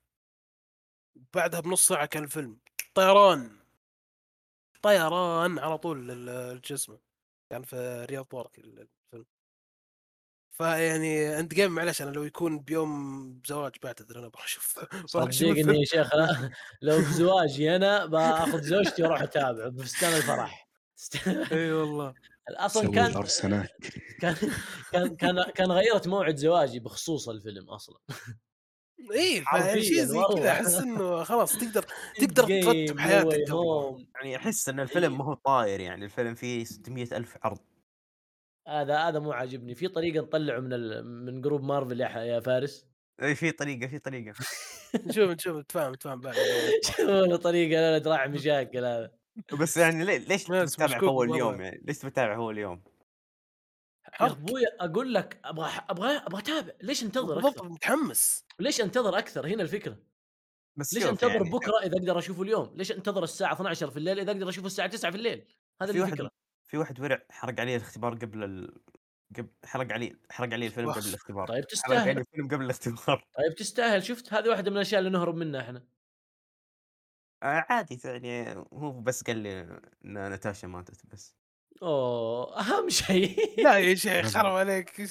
بعدها بنص ساعة كان الفيلم طيران طيران على طول لل- الجسم كان في رياض بارك فيعني End Game معلش أنا لو يكون بيوم زواج بعتذر أنا بروح أشوف. صدقني يا شيخ لو بزواجي أنا بأخذ زوجتي وأروح أتابع بفستان الفرح. (laughs) إي والله. أصلا كان كان كان كان كان غيرت موعد زواجي بخصوص الفيلم أصلا. إي شيء زي. كذا أحس إنه خلاص تقدر (laughs) تقدر ترتب حياتك. يعني أحس إن الفيلم ما هو طاير يعني الفيلم فيه 600 ألف عرض. هذا هذا مو عاجبني. في طريقة نطلعه من ال... من group مارفل يا, ح... يا فارس؟ إي في طريقة في طريقة نشوف (laughs) نشوف نتفاهم نتفاهم بعد (laughs) شوفوا له طريقة لا دراع مشاكل هذا. بس يعني ليه- ليش تتابع مشكوك اول بالوضع. يوم يعني؟ ليش تتابع اول يوم يا أبوي أقول لك أبغى أبغى أبغى أتابع. ليش انتظر بالضبط أكثر؟ متحمس. ليش انتظر أكثر؟ هنا الفكرة. بس ليش شوف انتظر يعني بكرة إذا أقدر أشوفه اليوم؟ ليش انتظر الساعة 12 في الليل إذا أقدر أشوفه الساعة 9 في الليل؟ هذا الفكرة. في واحد ورع حرق عليه الاختبار قبل ال... قبل حرق عليه حرق عليه الفيلم. قبل الاختبار. طيب حرق تستاهل. عليه الفيلم قبل الاختبار. (laughs) طيب تستاهل. شفت هذه واحدة من الأشياء اللي نهرب منها إحنا. آه عادي يعني هو بس قال لي إن ناتاشا ماتت بس. أوه أهم شيء. لا يا (laughs) شيخ حرام عليك.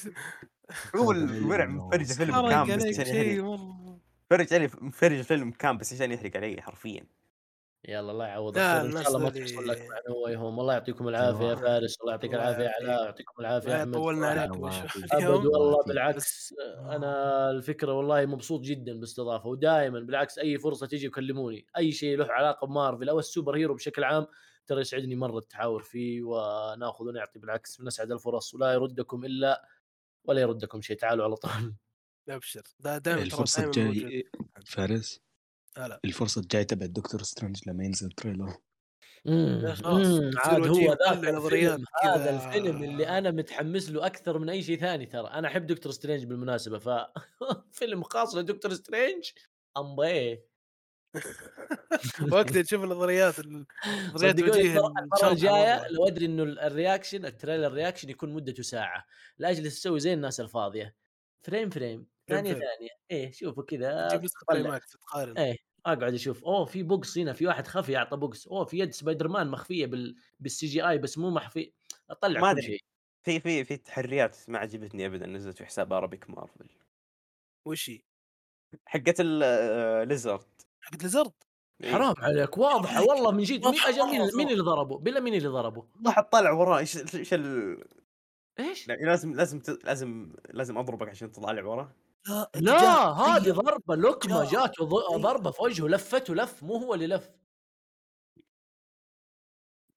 هو الورع مفرج الفيلم حرق كان بس عشان يحرق مفرج علي مفرج الفيلم كان بس عشان يحرق علي حرفيا. يلا الله يعوض لا، الخير إن شاء الله ما تحصل لك مع No Way Home الله يعطيكم العافية يا فارس. الله يعطيك العافية. علاء. يعطيكم العافية أحمد. طولنا. عليك. أبد والله. بالعكس. أنا الفكرة والله مبسوط جدا باستضافة ودائما بالعكس أي فرصة تيجي يكلموني. أي شيء له علاقة بمارفل أو ال superhero بشكل عام ترى يسعدني مرة التحاور فيه ونأخذ ونعطي بالعكس. من اسعد الفرص ولا يردكم إلا ولا يردكم شيء. تعالوا على طول. ابشر دا دائما الفرصة الجاي فارس؟ هلا الفرصة الجاي تبع دكتور سترينج لما ينزل trailer. امم عاد هو ذاك الفيلم. هذا الفيلم اللي أنا متحمس له أكثر من أي شيء ثاني ترى. أنا أحب دكتور سترينج بالمناسبة ف (laughs) فيلم خاص لدكتور سترينج امبي (laughs) وقت تشوف النظريات ال- نظريات صدقوني وجيه المره الجاية. لو أدري إنه ال- ال reaction ال trailer reaction يكون مدته ساعة لأجل تسوي زي الناس الفاضية. frame frame. ثانية. ثانية. إيه شوفوا كذا تجيب نسخة تقارن إيه أقعد أشوف. أوه في box هنا في واحد خفي أعطى box. أوه في يد سبايدر مان مخفية بال بال CGI بس مو مخفي. أطلع ما. شيء. في في في تحريات ما عجبتني ابدا نزلت في حساب ارابيك مارفل وش هي؟ حقت ال Lizard حق Lizard. حرام عليك واضحة والله من جد. مين أجل مين, اللي ضربه؟ بالله مين اللي ضربه؟ واحد طلع وراه إيش إيش؟ ال... إيش لازم لازم لازم لازم أضربك عشان تطلع وراه لا لا هذه ضربة ض- أيوة. ضربة في وجهه لفته لف مو هو اللي لف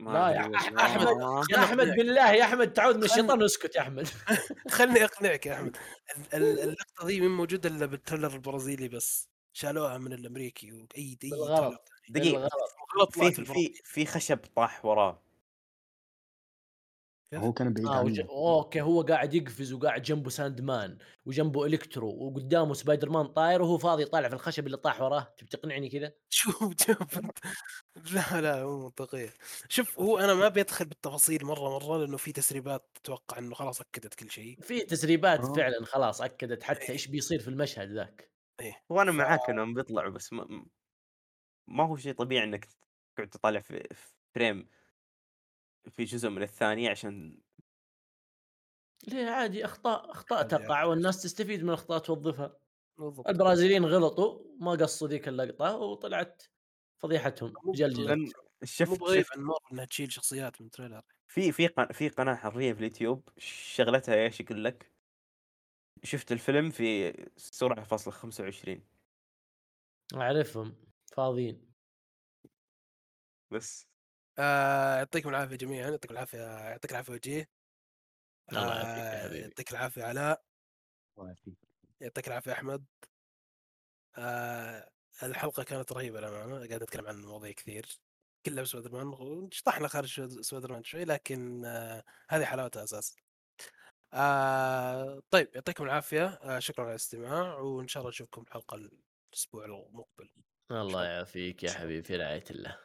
لا يا أح- والله. أحمد. يا أحمد بالله يا أحمد تعوذ من الشيطان اسكت يا أحمد خلني أقنعك يا أحمد ال- ال- اللقطة دي من موجودة إلا بالتريلر البرازيلي بس شالوها من الأمريكي وأي أي الغلط غلط في في. في, خشب طاح وراه؟ هو كان بعيد آه وج... عنه. أوكي هو قاعد يقفز وقاعد جنبه ساند مان وجنبه إلكترو وقدامه سبايدر مان طاير وهو فاضي طالع في الخشب اللي طاح وراه. تبي تقنعني كذا؟ شوف شوف. انت لا لا مو منطقية. شوف هو أنا ما بيدخل بالتفاصيل مرة مرة لأنه في تسريبات أتوقع إنه خلاص أكدت كل شيء. في تسريبات آه. فعلا خلاص أكدت حتى إيش بيصير في المشهد ذاك. وأنا ف- معاك إنهم بيطلعوا بس ما, ما هو شيء طبيعي إنك تقعد تطالع في في frame في جزء من الثانية عشان ليه عادي أخطاء أخطاء عادي، تقع عادي. والناس تستفيد من الأخطاء توظفها. بالضبط. البرازيليين غلطوا ما قصوا ذيك اللقطة وطلعت فضيحتهم جلجلة. لأن مو شفت بغريب شفت عن مارفل إنها تشيل شخصيات من trailer. في في قن- في قناة حرية في اليوتيوب شغلتها إيش يقول لك. شفت الفيلم في سرعة فاصلة 25 أعرفهم فاضيين. بس. آه، يعطيكم العافية جميعا يعطيك العافية يعطيك العافية وجيه آه،. يعطيك العافية علاء. يعطيك العافية أحمد آه، الحلقة كانت رهيبة للأمانة قاعد نتكلم عن مواضيع كثير كلها سبايدر مان وشطحنا خارج سبايدر مان شوي لكن آه، هذه حلاوتها أساسا آه، طيب يعطيكم العافية آه، شكرا على الاستماع وإن شاء الله نشوفكم الحلقة الأسبوع المقبل الله. يعافيك يا. حبيبي في رعاية الله